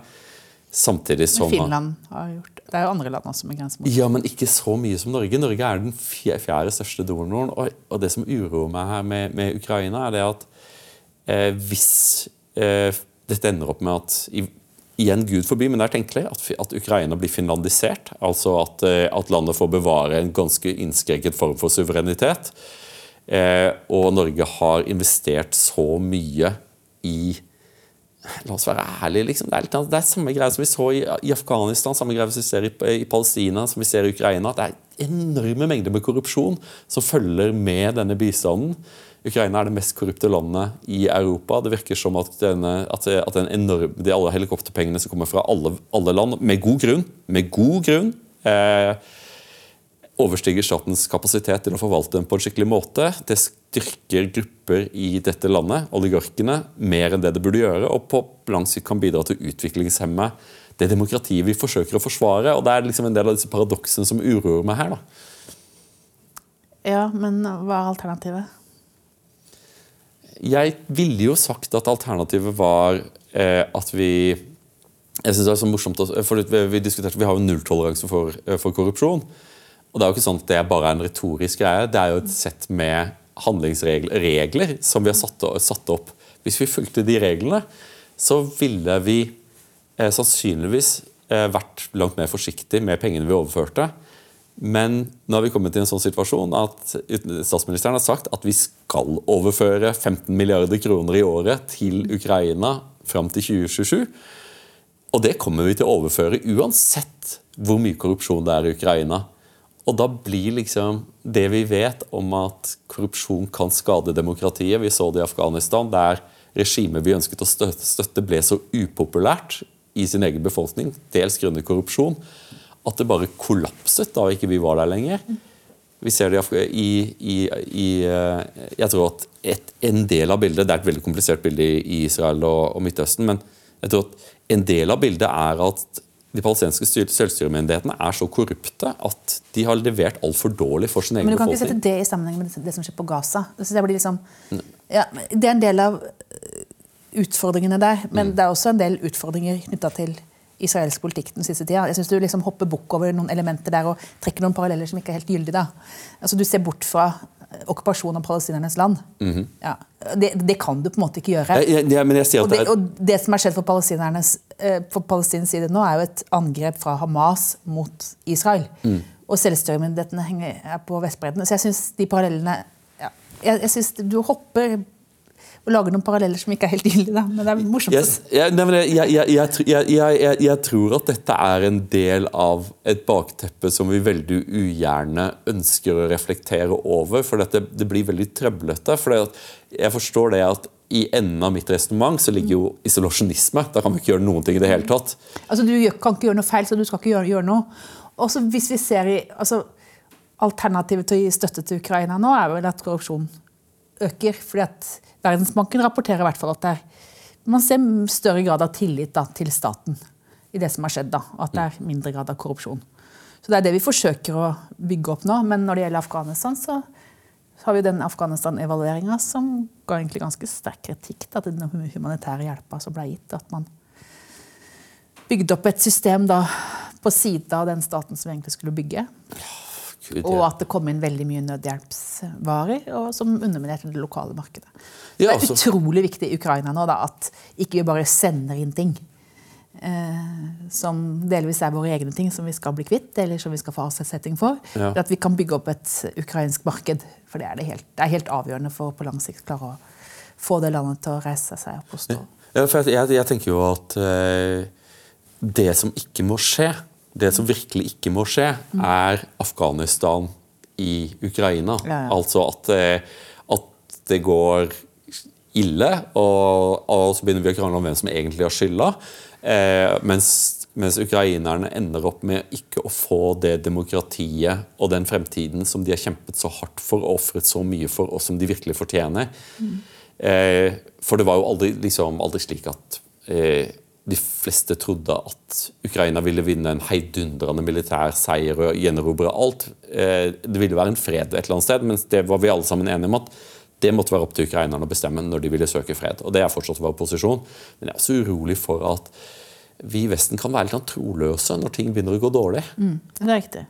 Samtidig som Finland har gjort det. er jo andre land også med grense mot Ja, men ikke så mye som Norge. Norge er den fjerde største donoren. Og, og det som uroer meg her med, med Ukraina, er det at eh, hvis eh, dette ender opp med at i, igjen Gud forby, men det er tenkelig at, at Ukraina blir finlandisert. Altså at, eh, at, landet får bevare en ganske innskrenket form for suverenitet. Eh, og Norge har investert så mye i La oss være ærlige. Liksom. Det, er litt, det er samme greie som vi så i, i Afghanistan, samme greie som vi ser i, i, Palestina, som vi ser i Ukraina. Det er enorme mengder med korrupsjon som følger med denne bistanden. Ukraina er det mest korrupte landet i Europa. Det virker som at, denne, at, at enorm, de alle helikopterpengene som kommer fra alle, alle, land, med god grunn, med god grunn eh, overstiger statens kapasitet til å forvalte dem på en skikkelig måte. Det styrker grupper i dette landet, oligarkene, mer enn det det burde gjøre, og på lang sikt kan bidra til å utviklingshemme det demokratiet vi forsøker å forsvare. og Det er liksom en del av disse paradoksene som uroer meg her. da. Ja, men hva er alternativet? Jeg ville jo sagt at alternativet var eh, at vi jeg synes det er så morsomt, for Vi, diskuterte, vi har jo nulltoleranse for, eh, for korrupsjon. Og Det er jo ikke sånn at det bare er en retorisk greie. Det er jo et sett med handlingsregler som vi har satt, satt opp. Hvis vi fulgte de reglene, så ville vi eh, sannsynligvis eh, vært langt mer forsiktig med pengene vi overførte. Men nå har vi kommet til en sånn situasjon at statsministeren har sagt at vi skal overføre 15 milliarder kroner i året til Ukraina fram til 2027. Og det kommer vi til å overføre uansett hvor mye korrupsjon det er i Ukraina. Og da blir liksom det vi vet om at korrupsjon kan skade demokratiet Vi så det i Afghanistan, der regimet vi ønsket å støtte, ble så upopulært i sin egen befolkning, dels grunnet korrupsjon, at det bare kollapset da ikke vi var der lenger. Vi ser det i, i, i eh, Jeg tror at et, en del av bildet Det er et veldig komplisert bilde i Israel og, og Midtøsten, men jeg tror at en del av bildet er at de palestinske selvstyremyndighetene er så korrupte at de har levert altfor dårlig for sin egen befolkning. Men du kan ikke sette det i sammenheng med det som skjer på Gaza. Det, liksom, ja, det er en del av utfordringene der, men mm. det er også en del utfordringer knytta til israelsk politikk den siste tida. Jeg synes Du liksom hopper bukk over noen elementer der og trekker noen paralleller som ikke er helt gyldige. da. Altså, du ser bort fra okkupasjon av palestinernes land. Mm -hmm. ja, det, det, kan du på en måte ikke gjøre. Ja, ja, og, det, og, det, som har skjedd for palestinernes for på palestinsk side nå, er jo et angrep fra Hamas mot Israel. Mm. Og selvstyremyndighetene er på Vestbredden. Så jeg syns de parallellene jeg, jeg synes Du hopper og lager noen paralleller som ikke er helt gyldige. Men det er morsomt. Yes. Jeg, nei, jeg, jeg, jeg, tror at dette er en del av et bakteppe som vi veldig ugjerne ønsker å reflektere over. For dette, det blir veldig trøblete. For jeg forstår det at i enden av mitt resonnement så ligger jo isolasjonisme. Da kan vi ikke gjøre noen ting i det hele tatt. Altså Du kan ikke gjøre noe feil, så du skal ikke gjøre, gjøre noe. Også hvis vi ser i, altså Alternativet til å gi støtte til Ukraina nå er vel at korrupsjon øker. fordi at Verdensbanken rapporterer i hvert fall at det er, man ser større grad av tillit da, til staten i det som har skjedd. da, At det er mindre grad av korrupsjon. Så Det er det vi forsøker å bygge opp nå. Men når det gjelder Afghanistan, så har vi den Afghanistan-evalueringa som ga egentlig ganske sterk kritikk da, til den humanitære hjelpa som ble gitt. At man bygde opp et system da, på sida av den staten som vi egentlig skulle bygge. Og at det kom inn veldig mye nødhjelpsvarer og som underminerte det lokale markedet. Så det er altså. utrolig viktig i Ukraina nå da, at ikke vi bare sender inn ting. Eh, som delvis er våre egne ting som vi skal bli kvitt, eller som vi skal få avsetting for. Ja. At vi kan bygge opp et ukrainsk marked. For det er, det helt, det er helt avgjørende for på lang sikt klare å få det landet til å reise seg opp og stå. Ja, jeg, jeg tenker jo at eh, det som ikke må skje, det som virkelig ikke må skje, mm. er Afghanistan i Ukraina. Ja, ja. Altså at, at det går ille, og, og, så begynner vi å krangle om hvem som egentlig har skylda. Eh, mens mens ukrainerne ender opp med ikke å få det demokratiet og den fremtiden som de har kjempet så hardt for og ofret så mye for, og som de virkelig fortjener. Mm. Eh, for det var jo aldri, liksom, aldri slik at eh, de fleste trodde at Ukraina ville vinne en heidundrende militær seier og gjenerobre alt. Eh, det ville være en fred et eller annet sted, men det var vi alle sammen enige om at det måtte være opp til ukrainerne å bestemme når de ville søke fred. Og Det er fortsatt vår posisjon. Men jeg er også urolig for at vi i Vesten kan være litt sånn troløse når ting begynner å gå dårlig. Mm, det er riktig.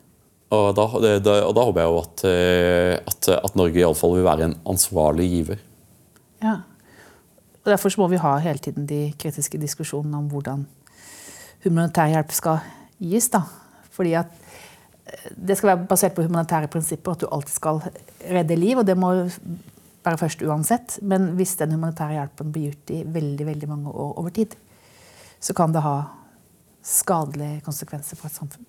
Og da, da, og da håper jeg jo at, eh, at, at Norge iallfall vil være en ansvarlig giver. Ja. Og Derfor må vi ha hele tiden de kritiske diskusjonene om hvordan humanitær hjelp skal gis. Da. Fordi at eh, det skal være basert på humanitære prinsipper, at du alltid skal redde liv. og det må være først uansett. Men hvis den humanitære hjelpen blir gjort i veldig, veldig mange år over tid, så kan det ha skadelige konsekvenser for et samfunn.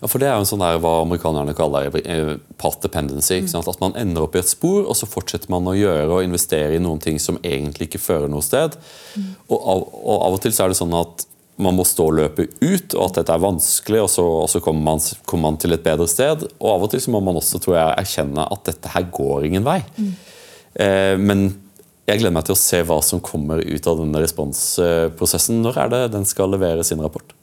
Ja, for Det er jo sånn der, hva amerikanerne kaller eh, path dependency. Mm. At man ender opp i et spor, og så fortsetter man å gjøre og investere i noen ting som egentlig ikke fører noe sted. Mm. Og, av, og, av, og til så er det sånn at man må stå og løpe ut, og at dette er vanskelig, og så, og så kommer, man, kommer, man, til et bedre sted. Og av og til så må man også tror jeg, erkjenne at dette her går ingen vei. Mm. Eh, men jeg gleder meg til å se hva som kommer ut av denne responsprosessen. Når er det den skal levere sin rapport?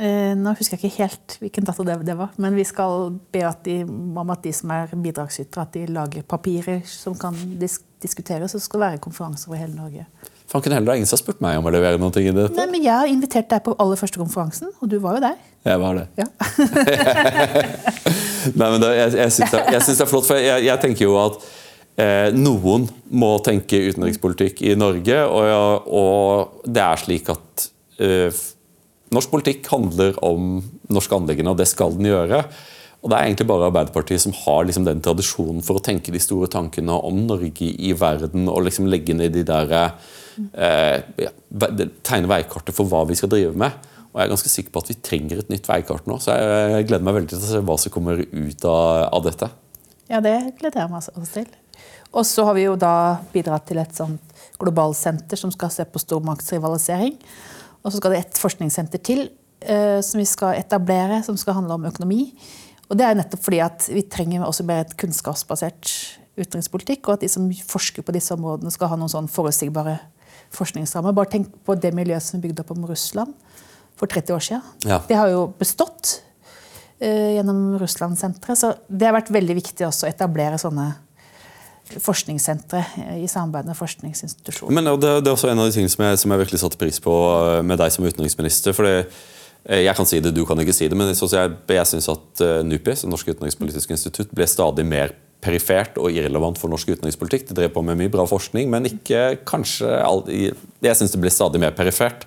Eh, nå husker jeg ikke helt hvilken dato det, det var, men vi skal be at de, om at de som er bidragsytere, at de lager papirer som kan disk diskuteres. Og skal være konferanser over hele Norge. Fanken heller, det er ingen som har spurt meg om å levere noe i dette. Nei, men Jeg har invitert deg på aller første konferansen, og du var jo der. Jeg var det. Ja. Nei, men det, jeg, jeg syns det, det, er flott, for jeg, jeg tenker jo at eh, noen må tenke utenrikspolitikk i Norge, og, og det er slik at eh, Norsk politikk handler om norske anliggender, og det skal den gjøre. Og Det er egentlig bare Arbeiderpartiet som har liksom den tradisjonen for å tenke de store tankene om Norge i verden og liksom legge ned de der eh, Tegne veikartet for hva vi skal drive med. Og Jeg er ganske sikker på at vi trenger et nytt veikart nå, så jeg, jeg gleder meg veldig til å se hva som kommer ut av, av dette. Ja, det gleder jeg meg også til. Og så har vi jo da bidratt til et sånt globalsenter som skal se på stormaktsrivalisering. Og så skal det et forskningssenter til uh, som vi skal etablere, som skal handle om økonomi. Og det er nettopp fordi at vi trenger også mer et kunnskapsbasert utenrikspolitikk, og at de som forsker på disse områdene, skal ha noen sånn forutsigbare forskningsrammer. Bare tenk på det miljøet som er bygd opp om Russland for 30 år siden. Ja. Det har jo bestått uh, gjennom Russlandsenteret. Så det har vært veldig viktig også å etablere sånne forskningssentre i samarbeid med forskningsinstitusjoner. Men det, det, er også en av de tingene som jeg, som jeg virkelig satte pris på eh, med deg som utenriksminister. fordi eh, jeg kan si det, du kan ikke si det, men jeg, jeg syns at NUPIS, Norsk utenrikspolitisk institutt, ble stadig mer perifert og irrelevant for norsk utenrikspolitikk. De drev på med mye bra forskning, men ikke kanskje Jeg syns det ble stadig mer perifert.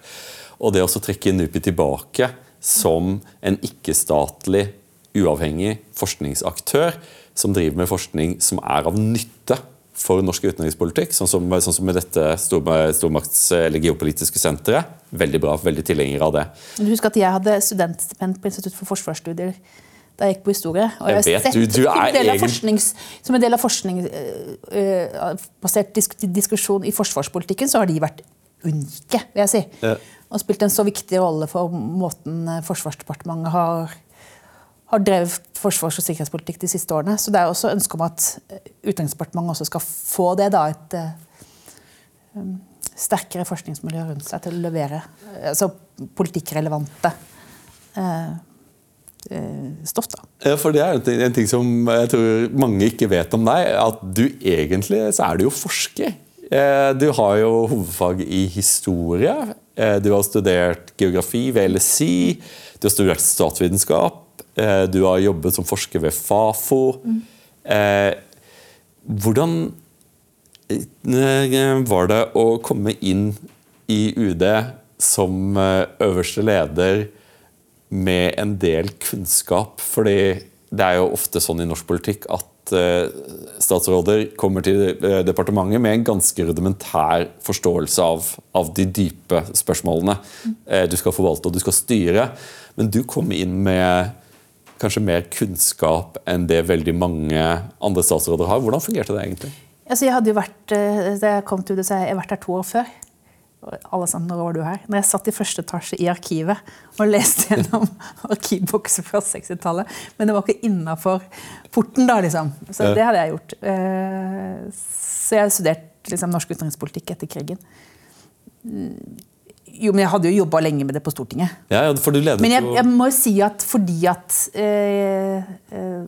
Og det å trekke NUPI tilbake som en ikke-statlig, uavhengig forskningsaktør som driver med forskning som er av nytte for norsk utenrikspolitikk, sånn som, sånn som med dette stormakts- eller geopolitiske senteret. Veldig bra, veldig tilhenger av det. Du husker at Jeg hadde studentstipend på Institutt for forsvarsstudier da jeg gikk på historie. Og jeg, jeg vet, du, du er egen... Som en del av forskningsbasert øh, øh, diskusjon i forsvarspolitikken, så har de vært unike, vil jeg si. Ja. Og spilt en så viktig rolle for måten Forsvarsdepartementet har har drevet forsvars- og sikkerhetspolitikk de siste årene. Så det er også ønske om at eh, Utenriksdepartementet også skal få det, da, et uh, sterkere forskningsmiljø rundt seg til å levere altså politikkrelevante uh, stoff. da. Ja, for Det er en ting, en ting, som jeg tror mange ikke vet om deg. At du egentlig så er du jo forsker. Du har jo hovedfag i historie. Du har studert geografi ved LSI. Du har studert statsvitenskap. Eh, du har jobbet som forsker ved Fafo. Mm. hvordan eh, var det å komme inn i UD som øverste leder med en del kunnskap? Fordi det er jo ofte sånn i norsk politikk at statsråder kommer til departementet med en ganske rudimentær forståelse av, av de dype spørsmålene. Du skal forvalte og du skal styre, men du kom inn med kanskje mer kunnskap enn det veldig mange andre statsråder har. Hvordan fungerte det egentlig? Altså, jeg hadde jo vært, eh, da jeg kom til UD, så jeg vært her to år før. alle sa, når var du her? Når jeg satt i første etasje i arkivet og leste gjennom arkivbokser fra 60-tallet. Men det var ikke innafor porten, da, liksom. Så det hadde jeg gjort. Eh, så jeg studerte studert liksom, norsk utenrikspolitikk etter krigen. Jo, men jeg hadde jo jobba lenge med det på Stortinget. Ja, for du ledet Men jeg, jeg må jo si at fordi at øh, øh,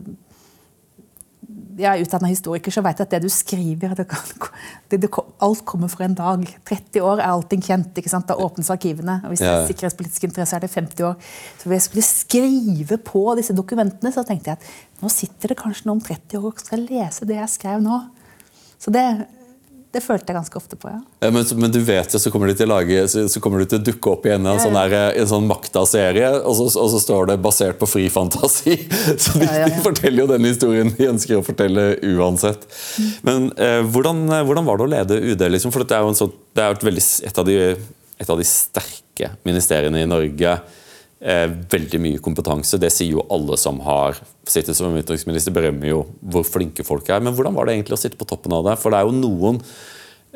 jeg er utdanna historiker, så vet jeg at det du skriver det kan, det, det, Alt kommer for en dag. 30 år er allting kjent. Da åpnes arkivene. og Hvis det er sikkerhetspolitisk interesse, er det 50 år. Så hvis jeg skulle skrive på disse dokumentene, så tenkte jeg at nå sitter det kanskje noen om 30 år og skal lese det jeg skrev nå. Så det, det følte jeg ganske ofte på, ja. Men, men du vet jo, så kommer du til å lage Så, så kommer du til å dukke opp igjen i en, sånn, der, en sånn Makta-serie, og, så- og så står det 'basert på fri fantasi'. Så de, Ja, ja, de forteller jo den historien de ønsker å fortelle uansett. Men eh, hvordan, eh, hvordan var det å lede UD? Liksom? For det er jo, en sånn, det er et, veldig, et, av de, et av de sterke ministeriene i Norge. Eh, veldig mye kompetanse. Det sier jo alle som har sittet som utenriksminister, berømmer jo hvor flinke folk er. Men hvordan var det egentlig å sitte på toppen av det? For det er jo noen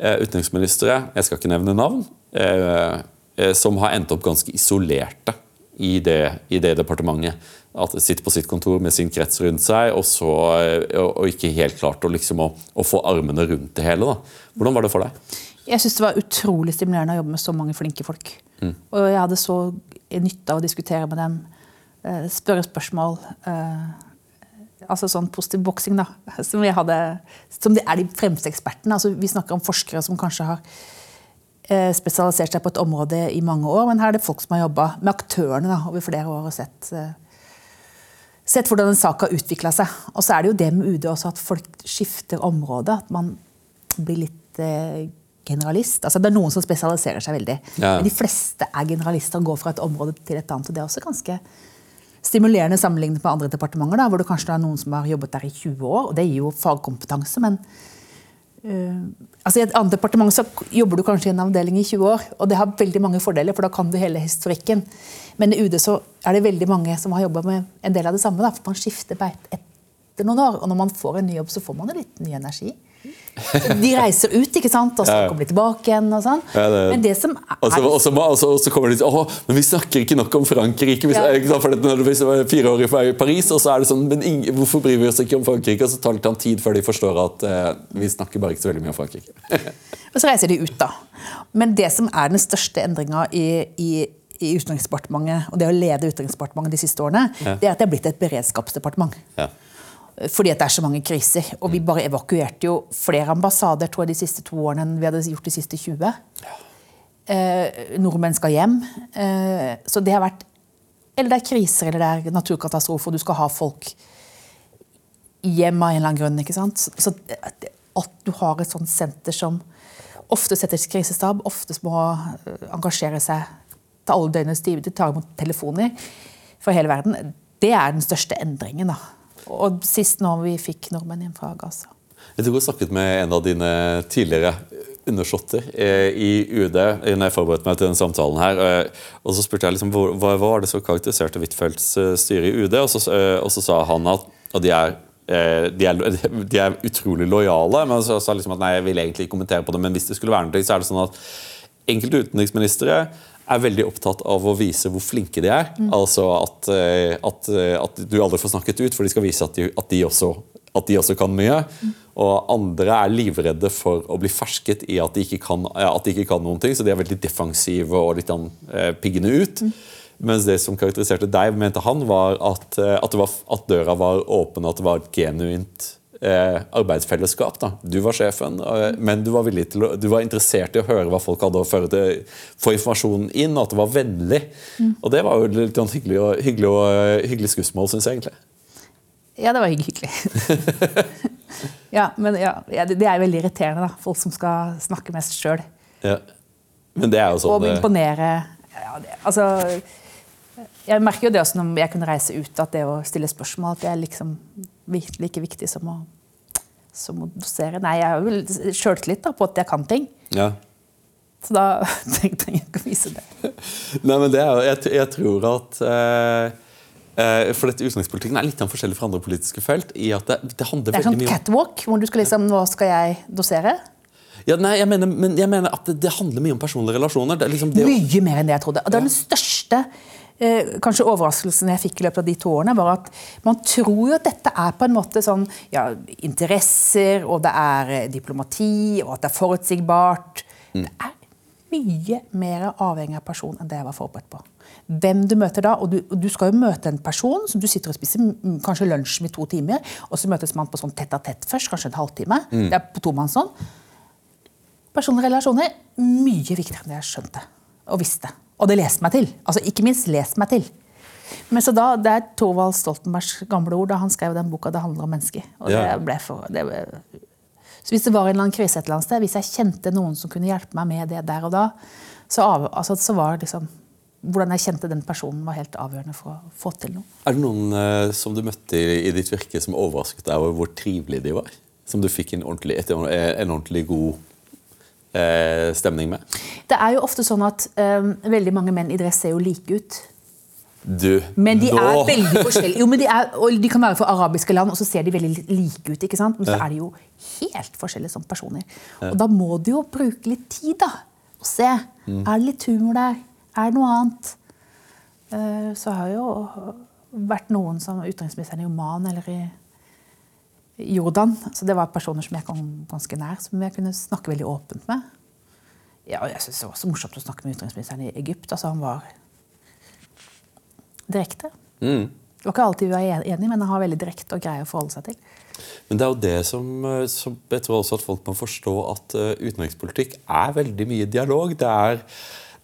eh, utenriksministre, jeg skal ikke nevne navn, eh, eh, som har endt opp ganske isolerte i det, i det departementet. At de sitter på sitt kontor med sin krets rundt seg, og, så, og, og ikke helt klart å, liksom, å, å få armene rundt det hele. Da. Hvordan var det for deg? Jeg syns det var utrolig stimulerende å jobbe med så mange flinke folk. Og jeg hadde så nytte av å diskutere med dem, eh, spørre spørsmål. eh, altså sånn positiv boksing, da. Som, hadde, som de er de fremste ekspertene. Altså, vi snakker om forskere som kanskje har eh, spesialisert seg på et område i mange år, men her er det folk som har jobba med aktørene da, over flere år og sett sett hvordan en sak har utvikla seg. Og så er det jo det med UD også, at folk skifter område. At man blir litt generalist. Altså Det er noen som spesialiserer seg veldig. Ja. Men de fleste er generalister og går fra et område til et annet. og Det er også ganske stimulerende sammenlignet med andre departementer, da, hvor det kanskje er noen som har jobbet der i 20 år. og Det gir jo fagkompetanse, men uh, altså I et annet departement så jobber du kanskje i en avdeling i 20 år, og det har veldig mange fordeler, for da kan du hele historikken. Men i UD så er det veldig mange som har jobba med en del av det samme. Da, for man skifter beit etter noen år, og når man får en ny jobb, så får man en litt ny energi. De reiser ut, ikke sant, og så Ja, ja. kommer de tilbake igjen. og sånn. Ja, det- Men det som er Og så, kommer de til å, men vi snakker ikke nok om Frankrike. Vi, Ja. ikke sant, for når du var fire år i Paris, og så er det sånn Men ingen, hvorfor bryr vi oss ikke om Frankrike? Og så tar det litt tid før de forstår at eh, vi snakker bare ikke så veldig mye om Frankrike. Og så reiser de ut, da. Men det som er den største endringa i, i, i Utenriksdepartementet, og det å lede Utenriksdepartementet de siste årene, det er at det er blitt et beredskapsdepartement. Ja. Fordi det er så mange kriser. Og vi bare evakuerte jo flere ambassader tror jeg, de siste to årene enn vi hadde gjort de siste 20. Eh, nordmenn skal hjem. Eh, så det har vært Eller det er kriser eller det er naturkatastrofer, og du skal ha folk hjem av en eller annen grunn. ikke sant? Så at du har et sånt senter som ofte setter krisestab, ofte må eh, engasjere seg til alle døgnets tider, de tar imot telefoner fra hele verden, det er den største endringen. da. Og sist nå vi fikk nordmenn hjem fra Gaza. Jeg tror jeg snakket med en av dine tidligere undersåtter eh, i UD når jeg forberedte meg til denne samtalen. her, eh, og Så spurte jeg liksom, hva, var det som karakteriserte Huitfeldts eh, styre i UD, og så, eh, og så sa han at, at de, er, eh, de, er, de er utrolig lojale. Men så sa liksom at nei, jeg vil egentlig ikke kommentere på det, men hvis det skulle være noe, så er det sånn at enkelte utenriksministre er veldig opptatt av å vise hvor flinke de er. Altså at, eh, at, eh, at du aldri får snakket ut, for de skal vise at de, at de, også, at de også kan mye. Og andre er livredde for å bli fersket i at de ikke kan, at de ikke kan noen ting, så de er veldig defensive og litt an, eh, piggende ut. Mens det som karakteriserte deg, mente han, var at, eh, at, det var, at døra var åpen, at det var genuint arbeidsfellesskap. Da. Du var sjefen, eh, men du var, til å, du var interessert i å høre hva folk hadde å føre til, få informasjonen inn, og at det var vennlig. Og det var jo litt sånn hyggelig, og, hyggelig, og, eh, hyggelig skussmål, syns jeg egentlig. Ja, det var hyggelig. ja, men ja, det er veldig irriterende, da. Folk som skal snakke mest sjøl. Ja. Men det er jo sånn Og imponere. Ja, det, altså, jeg merker jo det også når jeg kunne reise ut, at det å stille spørsmål at er liksom like viktig som å, som å dosere. Nei, jeg har vel sjøltillit på at jeg kan ting. ja. Så da trenger jeg ikke å vise det. Nei, men det er, jeg, jeg tror at eh, eh, For dette utenrikspolitikken er litt forskjellig fra andre politiske felt. i at Det, det handler Det er sånn catwalk, hvor du skal liksom Nå skal jeg dosere. Ja, nei, jeg mener, men jeg mener at det, det handler mye om personlige relasjoner. Det liksom det, Mye mer enn det jeg trodde. Og det er den største kanskje overraskelsen jeg fikk i løpet av de to årene, var at man tror jo at dette er på en måte sånn ja, interesser, og det er eh, diplomati, og at det er forutsigbart. Det er mye mer avhengig av person enn det jeg var forberedt på. Hvem du møter da, og du, og du skal jo møte en person som du sitter og spiser mm, kanskje lunsj med to timer, og så møtes man på sånn tett a tett først, kanskje en halvtime. Det er på tomannshånd. Personlige relasjoner mye viktigere enn det jeg skjønte og visste. Og det leste meg til. Altså Ikke minst lest meg til. Men så da, Det er Thorvald Stoltenbergs gamle ord da han skrev den boka 'Det handler om mennesker'. Og Ja. det ble for, det ble, så hvis det var en eller annen krise et eller annet sted, hvis jeg kjente noen som kunne hjelpe meg med det der og da, så, av, altså, så var liksom Hvordan jeg kjente den personen, var helt avgjørende for å få til noe. Er det noen eh, som du møtte i, i ditt virke som overrasket deg over hvor trivelige de var? Som du fikk en ordentlig, et, en ordentlig god stemning med? Det er jo ofte sånn at eh, veldig mange menn i dress ser jo like ut. Du, Men de nå- er veldig forskjellige. Jo, men de, er, og de kan være fra arabiske land, og så ser de veldig like ut. ikke sant? Men så er de jo helt forskjellige som personer. Og da må du jo bruke litt tid da, og se. Er det litt humor der? Er det noe annet? Uh, Så har jo vært noen som utenriksministeren i Oman eller i Jordan. Så det var personer som jeg kom ganske nær, som jeg kunne snakke veldig åpent med. Ja, jeg synes Det var så morsomt å snakke med utenriksministeren i Egypt. altså Han var direkte. Mm. Det var ikke alltid vi var enige, men han har veldig direkte og greie å forholde seg til. Men det er jo det som, eh, som jeg tror også at folk må forstå at eh, utenrikspolitikk er veldig mye dialog. Det er,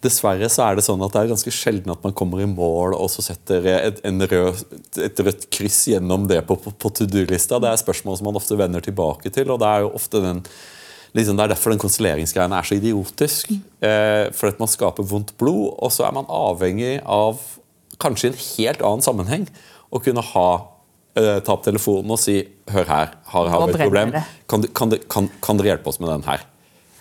dessverre så er det sånn at det er ganske sjelden at man kommer i mål og så setter et, en rød, et rødt kryss gjennom det på, på, på to do-lista. Det er spørsmål som man ofte vender tilbake til. og det er jo ofte den liksom, Det er derfor den konsuleringsgreien er så idiotisk. Eh, for at man skaper vondt blod, og så er man avhengig av kanskje i en helt annen sammenheng å kunne ha eh, ta opp telefonen og si Hør her, har, jeg et problem? Kan, du- kan, du- kan, kan dere hjelpe oss med den her?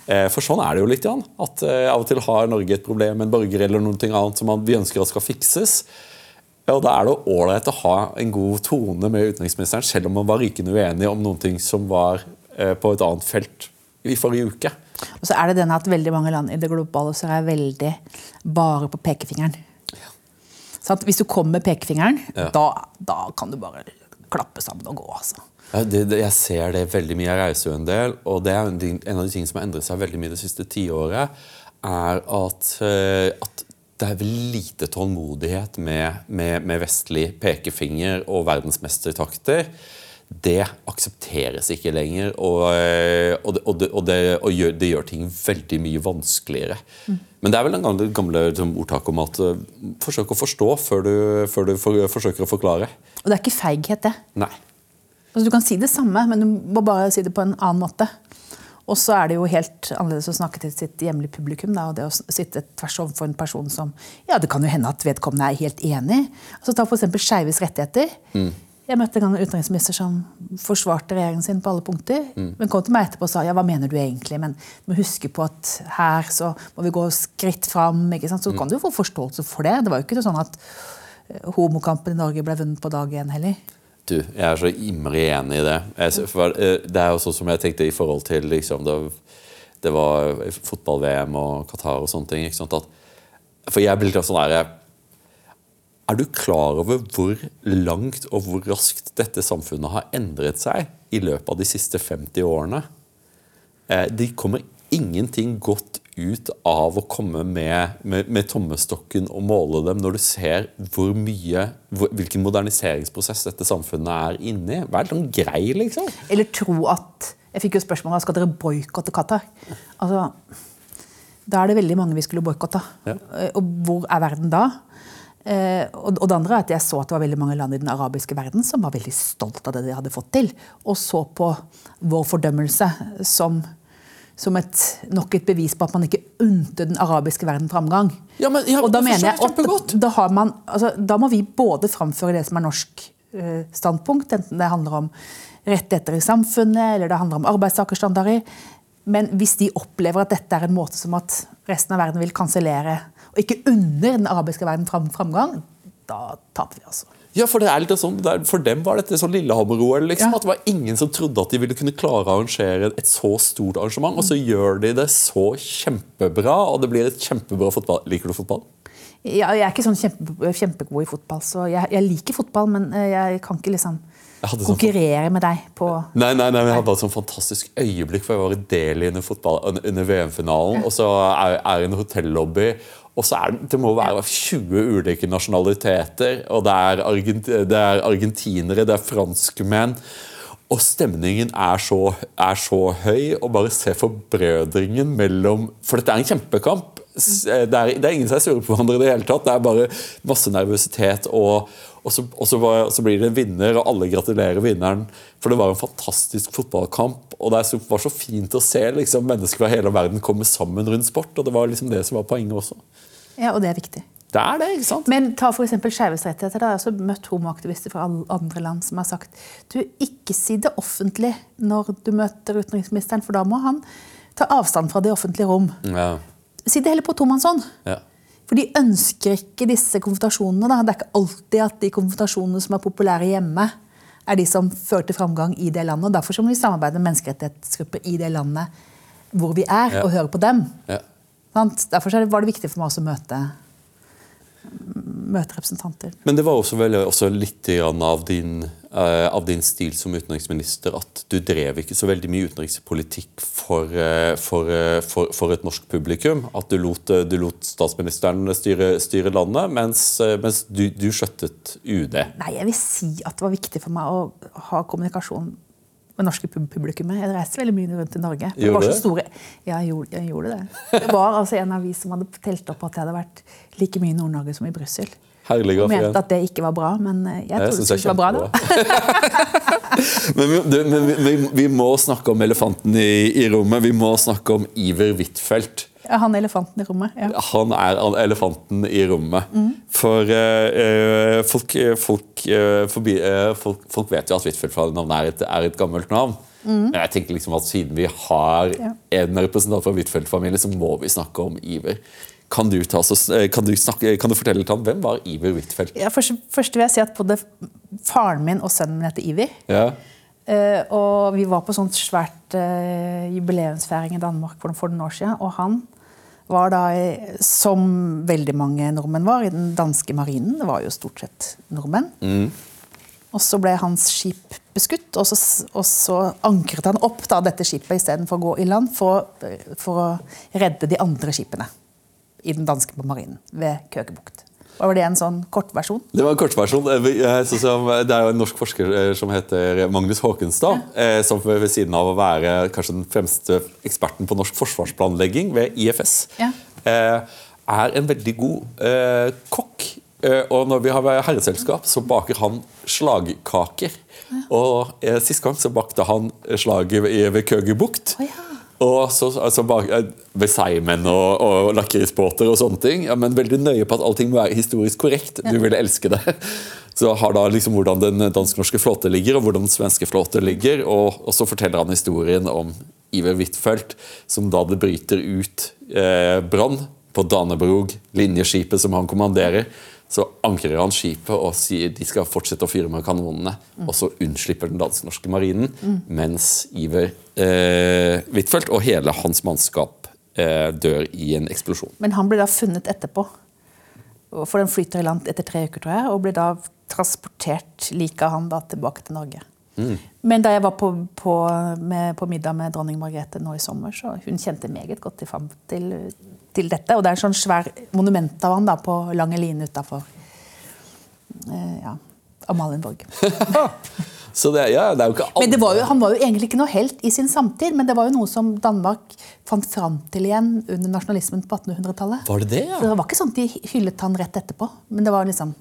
Eh, For sånn er det jo litt. Jan, at eh, Av og til har Norge et problem med en borger eller noe annet som vi ønsker at skal fikses. Ja, og Da er det ålreit å ha en god tone med utenriksministeren, selv om man var rykende uenig om noen ting som var eh, på et annet felt i forrige uke. Og så er det denne at veldig mange land i det globale så er veldig bare på pekefingeren. Sant? Hvis du kommer med pekefingeren, Ja. da, da kan du bare klappe sammen og gå. altså. Ja, det, det, jeg ser det veldig mye. Jeg reiser jo en del, og det er en, en av de tingene som har endret seg veldig mye det siste tiåret, er at, eh, at det er vel lite tålmodighet med, med, med vestlig pekefinger og verdensmestertakter. Det aksepteres ikke lenger, og, eh, og, det, og, det, og, det, gjør, det gjør ting veldig mye vanskeligere. Men det er vel en gamle, gamle liksom, ordtaket om at eh, forsøk å forstå før du, før du for, forsøker å forklare. Og det er ikke feighet, det. Nei. Altså, du kan si det samme, men du må bare si det på en annen måte. Og så er det jo helt annerledes å snakke til sitt hjemlige publikum. Da, og det å sitte tvers overfor en person som Ja, det kan jo hende at vedkommende er helt enig. Altså, ta f.eks. skeives rettigheter. Jeg møtte en gang en utenriksminister som forsvarte regjeringen sin på alle punkter. Men kom til meg etterpå og sa ja, hva mener du egentlig? Men du må huske på at her så må vi gå skritt fram. Ikke sant? Så kan du jo få forståelse for det. Det var jo ikke sånn at eh, homokampen i Norge ble vunnet på dag én heller. Du, jeg er så innmari enig i det. Jeg, for, eh, det er jo sånn som jeg tenkte i forhold til liksom, det, det var fotball-VM og Qatar og sånne ting. At, for jeg blir litt sånn der, Er du klar over hvor langt og hvor raskt dette samfunnet har endret seg i løpet av de siste 50 årene? Eh, Det kommer ingenting godt ut av å komme med, med, med tommestokken og måle dem når du ser hvor mye, hvor, hvilken moderniseringsprosess dette samfunnet er inne i. Vær sånn grei, liksom. Eller tro at Jeg fikk jo spørsmål om skal dere boikotte Qatar. Altså, da er det veldig mange vi skulle boikotta. Ja. Eh, Og hvor er verden da? Eh, og og det andre er at Jeg så at det var veldig mange land i den arabiske verden som var veldig stolt av det de hadde fått til. Og så på vår fordømmelse som, som et, nok et bevis på at man ikke unte den arabiske verden framgang. Ja, men- ja, og da mener jeg at da, har man, altså, da må vi både framføre det som er norsk eh, standpunkt, enten det handler om rettigheter i samfunnet eller det handler om arbeidstakerstandarder. Men hvis de opplever at dette er en måte som at resten av verden vil kansellere, og ikke under den arabiske verden fram, framgang, da taper vi altså. Ja, For det er litt sånn, for dem var dette sånn Lillehammer-OL. Liksom, Ja. at Det var ingen som trodde at de ville kunne klare å arrangere et så stort arrangement. Og så gjør de det så kjempebra, og det blir et kjempebra fotball. Liker du fotball? Ja, jeg er ikke sånn kjempe, kjempegod i fotball, så jeg, jeg liker fotball, men eh, jeg kan ikke liksom sånn konkurrere med deg på Nei, nei, nei, men jeg hadde et sånn fantastisk øyeblikk, for jeg var i Delhi under, fotball- under VM-finalen, og så er jeg i en hotellobby, og så er det, det må være 20 ulike nasjonaliteter, og det er, Argent, det er argentinere, det er franskmenn, og stemningen er så, er så høy, og bare se forbrødringen mellom For dette er en kjempekamp. Det er, det er ingen som er sure på hverandre i det hele tatt. Det er bare masse nervøsitet. Og, og, så, og så, var, så blir det en vinner, og alle gratulerer vinneren. For det var en fantastisk fotballkamp. Og det var så fint å se liksom, mennesker fra hele verden komme sammen rundt sport. Og det var liksom det som var poenget også. Ja, og det er viktig. Det er det, ikke sant? Men ta f.eks. skeives rettigheter. Da. Jeg har også møtt homoaktivister fra andre land som har sagt du, ikke si det offentlig når du møter utenriksministeren, for da må han ta avstand fra det offentlige rom. Ja. Si det heller på tomannshånd. Ja. For de ønsker ikke disse konfrontasjonene. Da. Det er ikke alltid at de konfrontasjonene som er populære hjemme, er de som fører til framgang i det landet. og Derfor så må vi samarbeide med menneskerettighetsgrupper i det landet hvor vi er, Ja. og høre på dem. Ja. Derfor så er var det viktig for meg også å møte, møte representanter. Men det var også, vel, også litt av din, av din stil som utenriksminister at du drev ikke så veldig mye utenrikspolitikk for, eh, for, eh, for, for et norsk publikum. At du lot, eh, du lot statsministeren styre, styre landet, mens, eh, mens du, du skjøttet UD. Nei, jeg vil si at det var viktig for meg å ha kommunikasjon med norske pub- publikummet. Jeg reiste veldig mye rundt i Norge. Det Gjorde var så det? store... Ja, jeg gjorde, jeg gjorde det. Det var altså en avis som hadde telt opp at jeg hadde vært like mye i Nord-Norge som i Brussel. Herlig Og mente at det ikke var bra, men eh, jeg trodde jeg det ikke var bra. da. men vi, du, men vi, vi, må snakke om elefanten i, i rommet. Vi må snakke om Iver Huitfeldt. Han Han elefanten i rommet. Ja. Han er elefanten i rommet. For eh, eh, folk, folk, uh, forbi, uh, folk, folk vet jo at Huitfeldt-navnet er, et- er et gammelt navn. Men jeg tenker liksom at siden vi har Ja. en representant fra Huitfeldt-familien, så må vi snakke om Iver. Kan du, ta, eh, kan, du snakke, kan du fortelle litt om hvem var Iver Huitfeldt? Ja, først, først vil jeg si at både faren min og sønnen min heter Iver. Ja. Uh, og vi var på sånt svært uh, jubileumsfeiring i Danmark for, for noen år siden. Og han var da, som veldig mange nordmenn var, i den danske marinen. Det var jo stort sett nordmenn. Og så ble hans skip beskutt, og så, og så ankret han opp da, dette skipet istedenfor å gå i land for, for å redde de andre skipene i den danske marinen ved Køkebukt. Var det en sånn kortversjon? Det var en kortversjon. Eh, eh, Det er jo en norsk forsker eh, som heter Magnus Håkenstad. ja. Som ved siden av å være kanskje den fremste eksperten på norsk forsvarsplanlegging ved IFS, Ja. er en veldig god kokk. Og når vi har herreselskap, så baker han slagkaker. Og Sist gang så bakte han slaget ved Køgebukt. Oh, ja. Og så, altså, eh, seigmenn og, og lakrisbåter og sånne ting. Ja, men veldig nøye på at allting må være historisk korrekt. Du ville elske det. Så har da liksom hvordan den dansk-norske flåte ligger, og hvordan den svenske flåte ligger. Og, og så forteller han historien om Iver Huitfeldt, som da det bryter ut eh, brann på Danebrog, linjeskipet som han kommanderer. Så ankrer han skipet og sier de skal fortsette å fyre med kanonene. Og så unnslipper den dansk-norske marinen, mens Iver eh, Huitfeldt og hele hans mannskap eh, dør i en eksplosjon. Men han ble da funnet etterpå. For den flyter i land etter tre uker, tror jeg, og ble da transportert like han da tilbake til Norge. Men da jeg var på, på, med, på middag med dronning Margrethe nå i sommer, så hun kjente meget godt til, til, til dette. Og det er en sånn svær monument av han da på Lange Line utafor eh, ja, Amalienborg. Så det, ja, det er jo ikke Men det var jo, han var jo egentlig ikke noe helt i sin samtid, men det var jo noe som Danmark fant fram til igjen under nasjonalismen på 1800-tallet. Var det det, ja? Så det var ikke sånn at de hyllet han rett etterpå, men det var liksom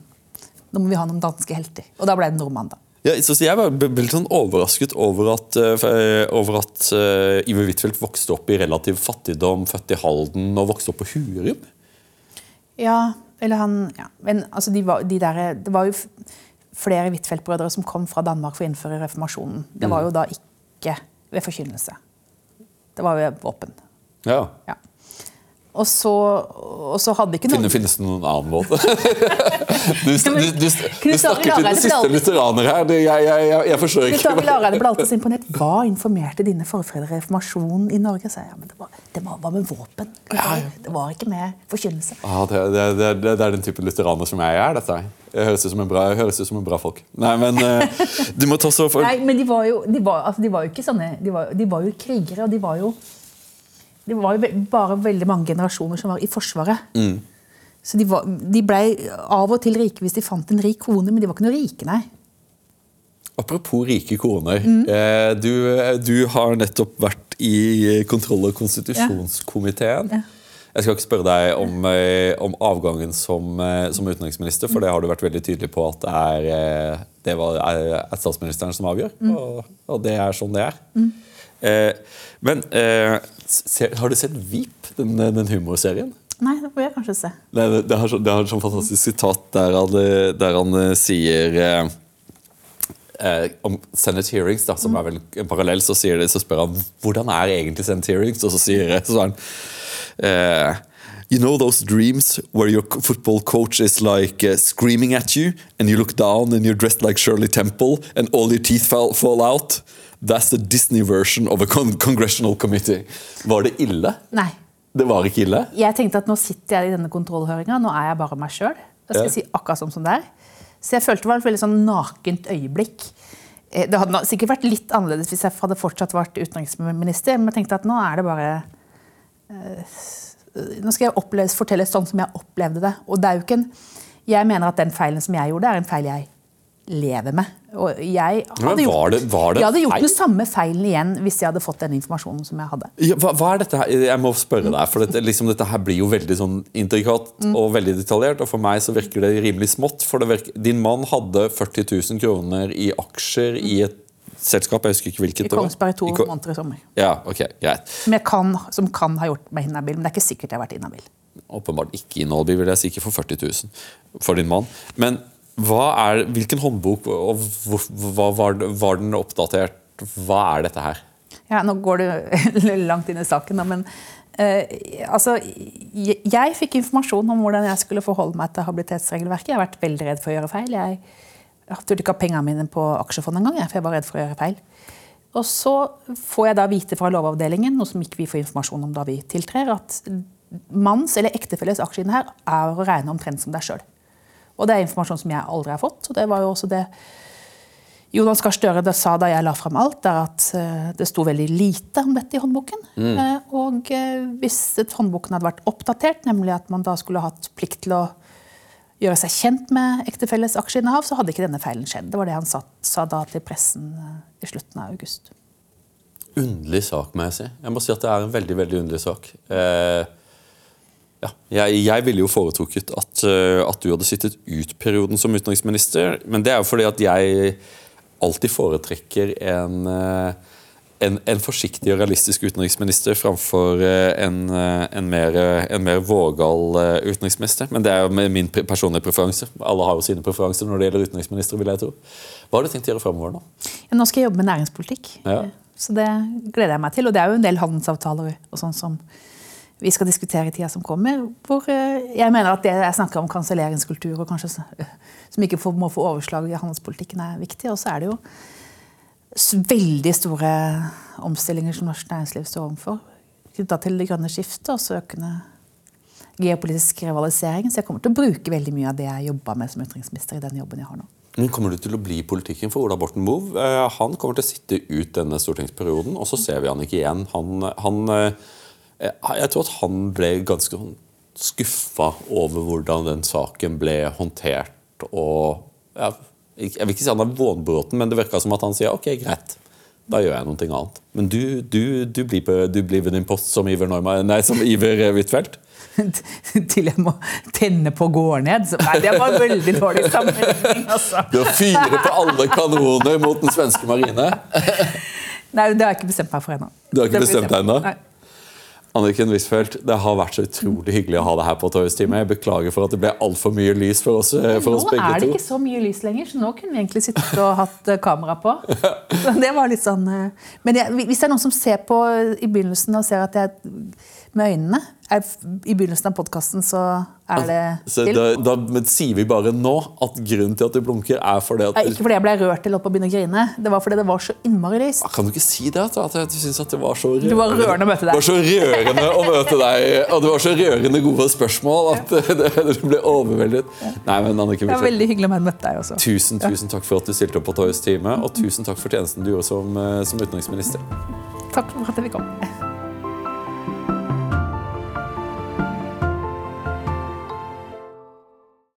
Nå må vi ha noen danske helter. Og da ble det nordmann, da. Ja, så jeg var veldig sånn overrasket over at, eh, over at uh, Iver Huitfeldt vokste opp i relativ fattigdom, født i Halden og vokste opp på Hurum. Ja, eller han ja. Men altså, de var, de der, det var jo flere Huitfeldt-brødre som kom fra Danmark for å innføre reformasjonen. Det var jo da ikke ved forkynnelse. Det var ved våpen. Ja. Ja. Og så, og så hadde ikke noen Finne, finnes det noen annen måte? Du, du, du, du, snakker til den siste lutheraner her. Jeg, jeg, jeg, jeg forstår Knut ikke. Arild Hareide ble alltid så imponert. Hva informerte dine forfedre reformasjonen i Norge? Så jeg, ja, men det var, det var, var med våpen. Det var ikke med forkynnelse. Ah, det, det, det, er den type lutheraner som jeg er. dette. Jeg høres ut som en bra, som en bra folk. Nei, men eh, du må ta så for... Nei, men de var jo, de var, altså, de var jo ikke sånne De var, de var jo krigere, og de var jo Det var jo bare veldig mange generasjoner som var i Forsvaret. Så de, var, de blei av og til rike hvis de fant en rik kone, men de var ikke noe rike, nei. Apropos rike koner. Mm. Eh, du, du har nettopp vært i kontroll- og konstitusjonskomiteen. Ja. Jeg skal ikke spørre deg om, eh, om avgangen som, eh, som utenriksminister, for det har du vært veldig tydelig på at det er, eh, det var, er, er statsministeren som avgjør. Mm. Og, og det er sånn det er. Eh, men eh, har du sett Veep, den, den humorserien? Nei, det får jeg kanskje se. Det, det, det, har, så- det har et sånn fantastisk sitat der han, eh, der han eh, sier eh, eh, om Senate hearings, da, som er vel en parallell, så, det, så spør han hvordan er egentlig Senate hearings, og så sier så han eh, You know those dreams where your football coach is like uh, screaming at you, and you look down and you're dressed like Shirley Temple, and all your teeth fall, fall out? That's the Disney version of a con congressional committee. Var det ille? Nei. Det var ikke ille? Jeg tenkte at nå sitter jeg i denne kontrollhøringa, nå er jeg bare meg sjøl. Jeg skal Ja. si akkurat sånn som det er. Så jeg følte det var et veldig sånn nakent øyeblikk. Eh, Det hadde sikkert vært litt annerledes hvis jeg hadde fortsatt vært utenriksminister, men jeg tenkte at nå er det bare eh, Nå skal jeg oppleve, fortelle sånn som jeg opplevde det. Og det er jo ikke en Jeg mener at den feilen som jeg gjorde, er en feil jeg lever med. Og jeg hadde det- det jeg hadde gjort den samme feilen igjen hvis jeg hadde fått den informasjonen som jeg hadde. Ja, hva, hva er dette her? Jeg må spørre deg, for dette, liksom, dette her blir jo veldig sånn intrikat Mm. og veldig detaljert. Og for meg så virker det rimelig smått. For det virker, din mann hadde 40 000 kroner i aksjer i et selskap, jeg husker ikke hvilket I. Kongsberg to måneder i sommer. Ja, ok, greit. Som, jeg kan, som kan ha gjort meg inhabil, men det er ikke sikkert jeg har vært inhabil. Åpenbart ikke inhabil, vil jeg si, ikke for 40 000 for din mann. Men er, hvilken håndbok, og hvor, hva var, den oppdatert? Hva er dette her? Ja, nå går du langt inn i saken, da, men eh, altså, jeg, jeg fikk informasjon om hvordan jeg skulle forholde meg til habilitetsregelverket. Jeg har vært veldig redd for å gjøre feil. Jeg, jeg ikke ha pengene mine på aksjefond engang, for jeg var redd for å gjøre feil. Og så får jeg da vite fra Lovavdelingen, noe som ikke vi får informasjon om da vi tiltrer, at manns eller ektefelles her er å regne omtrent som deg sjøl. Og det er informasjon som jeg aldri har fått. og det var jo også det Jonas Gahr Støre sa da jeg la fram alt, er at eh, det sto veldig lite om dette i håndboken. Mm. Og eh, hvis håndboken hadde vært oppdatert, nemlig at man da skulle hatt plikt til å gjøre seg kjent med ektefelles aksjeinnehav, så hadde ikke denne feilen skjedd. Det var det han sa, sa da til pressen eh, i slutten av august. Underlig sak, må jeg si. Jeg må si at det er en veldig veldig underlig sak. Eh, ja, jeg, jeg ville jo foretrukket at, eh, at du hadde sittet ut perioden som utenriksminister, men det er jo fordi at jeg alltid foretrekker en, eh, en, en forsiktig og realistisk utenriksminister framfor eh, en, en, mer, en mer vågal utenriksminister. Men det er jo min personlige preferanse. Alle har jo sine preferanser når det gjelder utenriksministre, vil jeg tro. Hva har du tenkt å gjøre fremover nå? Ja, nå skal jeg jobbe med næringspolitikk, Ja. så det gleder jeg meg til. Og det er jo en del handelsavtaler og sånn som vi skal diskutere i tida som kommer. Hvor eh, jeg mener at det jeg snakker om kanselleringskultur, som ikke må få overslag i handelspolitikken, er viktig. Og så er det jo veldig store omstillinger som norsk næringsliv står overfor. Knytta til det grønne skiftet og økende geopolitisk rivalisering. Så jeg kommer til å bruke veldig mye av det jeg jobba med som utenriksminister i den jobben jeg har nå. Men Kommer du til å bli politikken for Ola Borten Moe? Eh, Han kommer til å sitte ut denne stortingsperioden, og så ser vi han ikke igjen. Han, han, eh, jeg tror at han ble ganske sånn skuffa over hvordan den saken ble håndtert. Og ja, Jeg vil ikke si han er vånbråten, men det virka som at han sier ok, greit. Da gjør jeg noe annet. Men du, du, du, blir, på, du blir ved din post som Iver, Norma, nei, som Iver eh, Huitfeldt? til jeg må tenne på gården ned. Så, nei, det var veldig dårlig sammenligning. Altså. Du fyrer på alle kanoner mot den svenske marine. Nei, det har jeg ikke bestemt meg for ennå. Du har ikke bestemt deg ennå? Anniken Huitfeldt, det har vært så utrolig hyggelig å ha deg her på Torgstime. Jeg beklager for at det ble altfor mye lys for oss, eh, for oss Nå er det ikke så mye lys lenger, så nå kunne vi egentlig sittet og hatt eh, kamera på. Det var litt sånn... eh, Men jeg, hvis det er noen som ser på i begynnelsen og ser at jeg med øynene, I begynnelsen av podkasten så er det Så til. da, da sier vi bare nå at grunnen til at du blunker, er fordi at Ikke fordi jeg ble rørt til opp og begynne å grine. Det var fordi det var så innmari lyst. Kan du ikke si det? At, at du syns det var så rørende, Det var rørende å møte deg. Det var så rørende å møte deg, og det var så rørende gode spørsmål at det, du ble overveldet. Nei, men Annike Det var veldig hyggelig å møte deg også. Tusen tusen takk for at du stilte opp på Torjus time, og tusen takk for tjenesten du gjorde som, eh, som utenriksminister. Takk for at jeg fikk komme.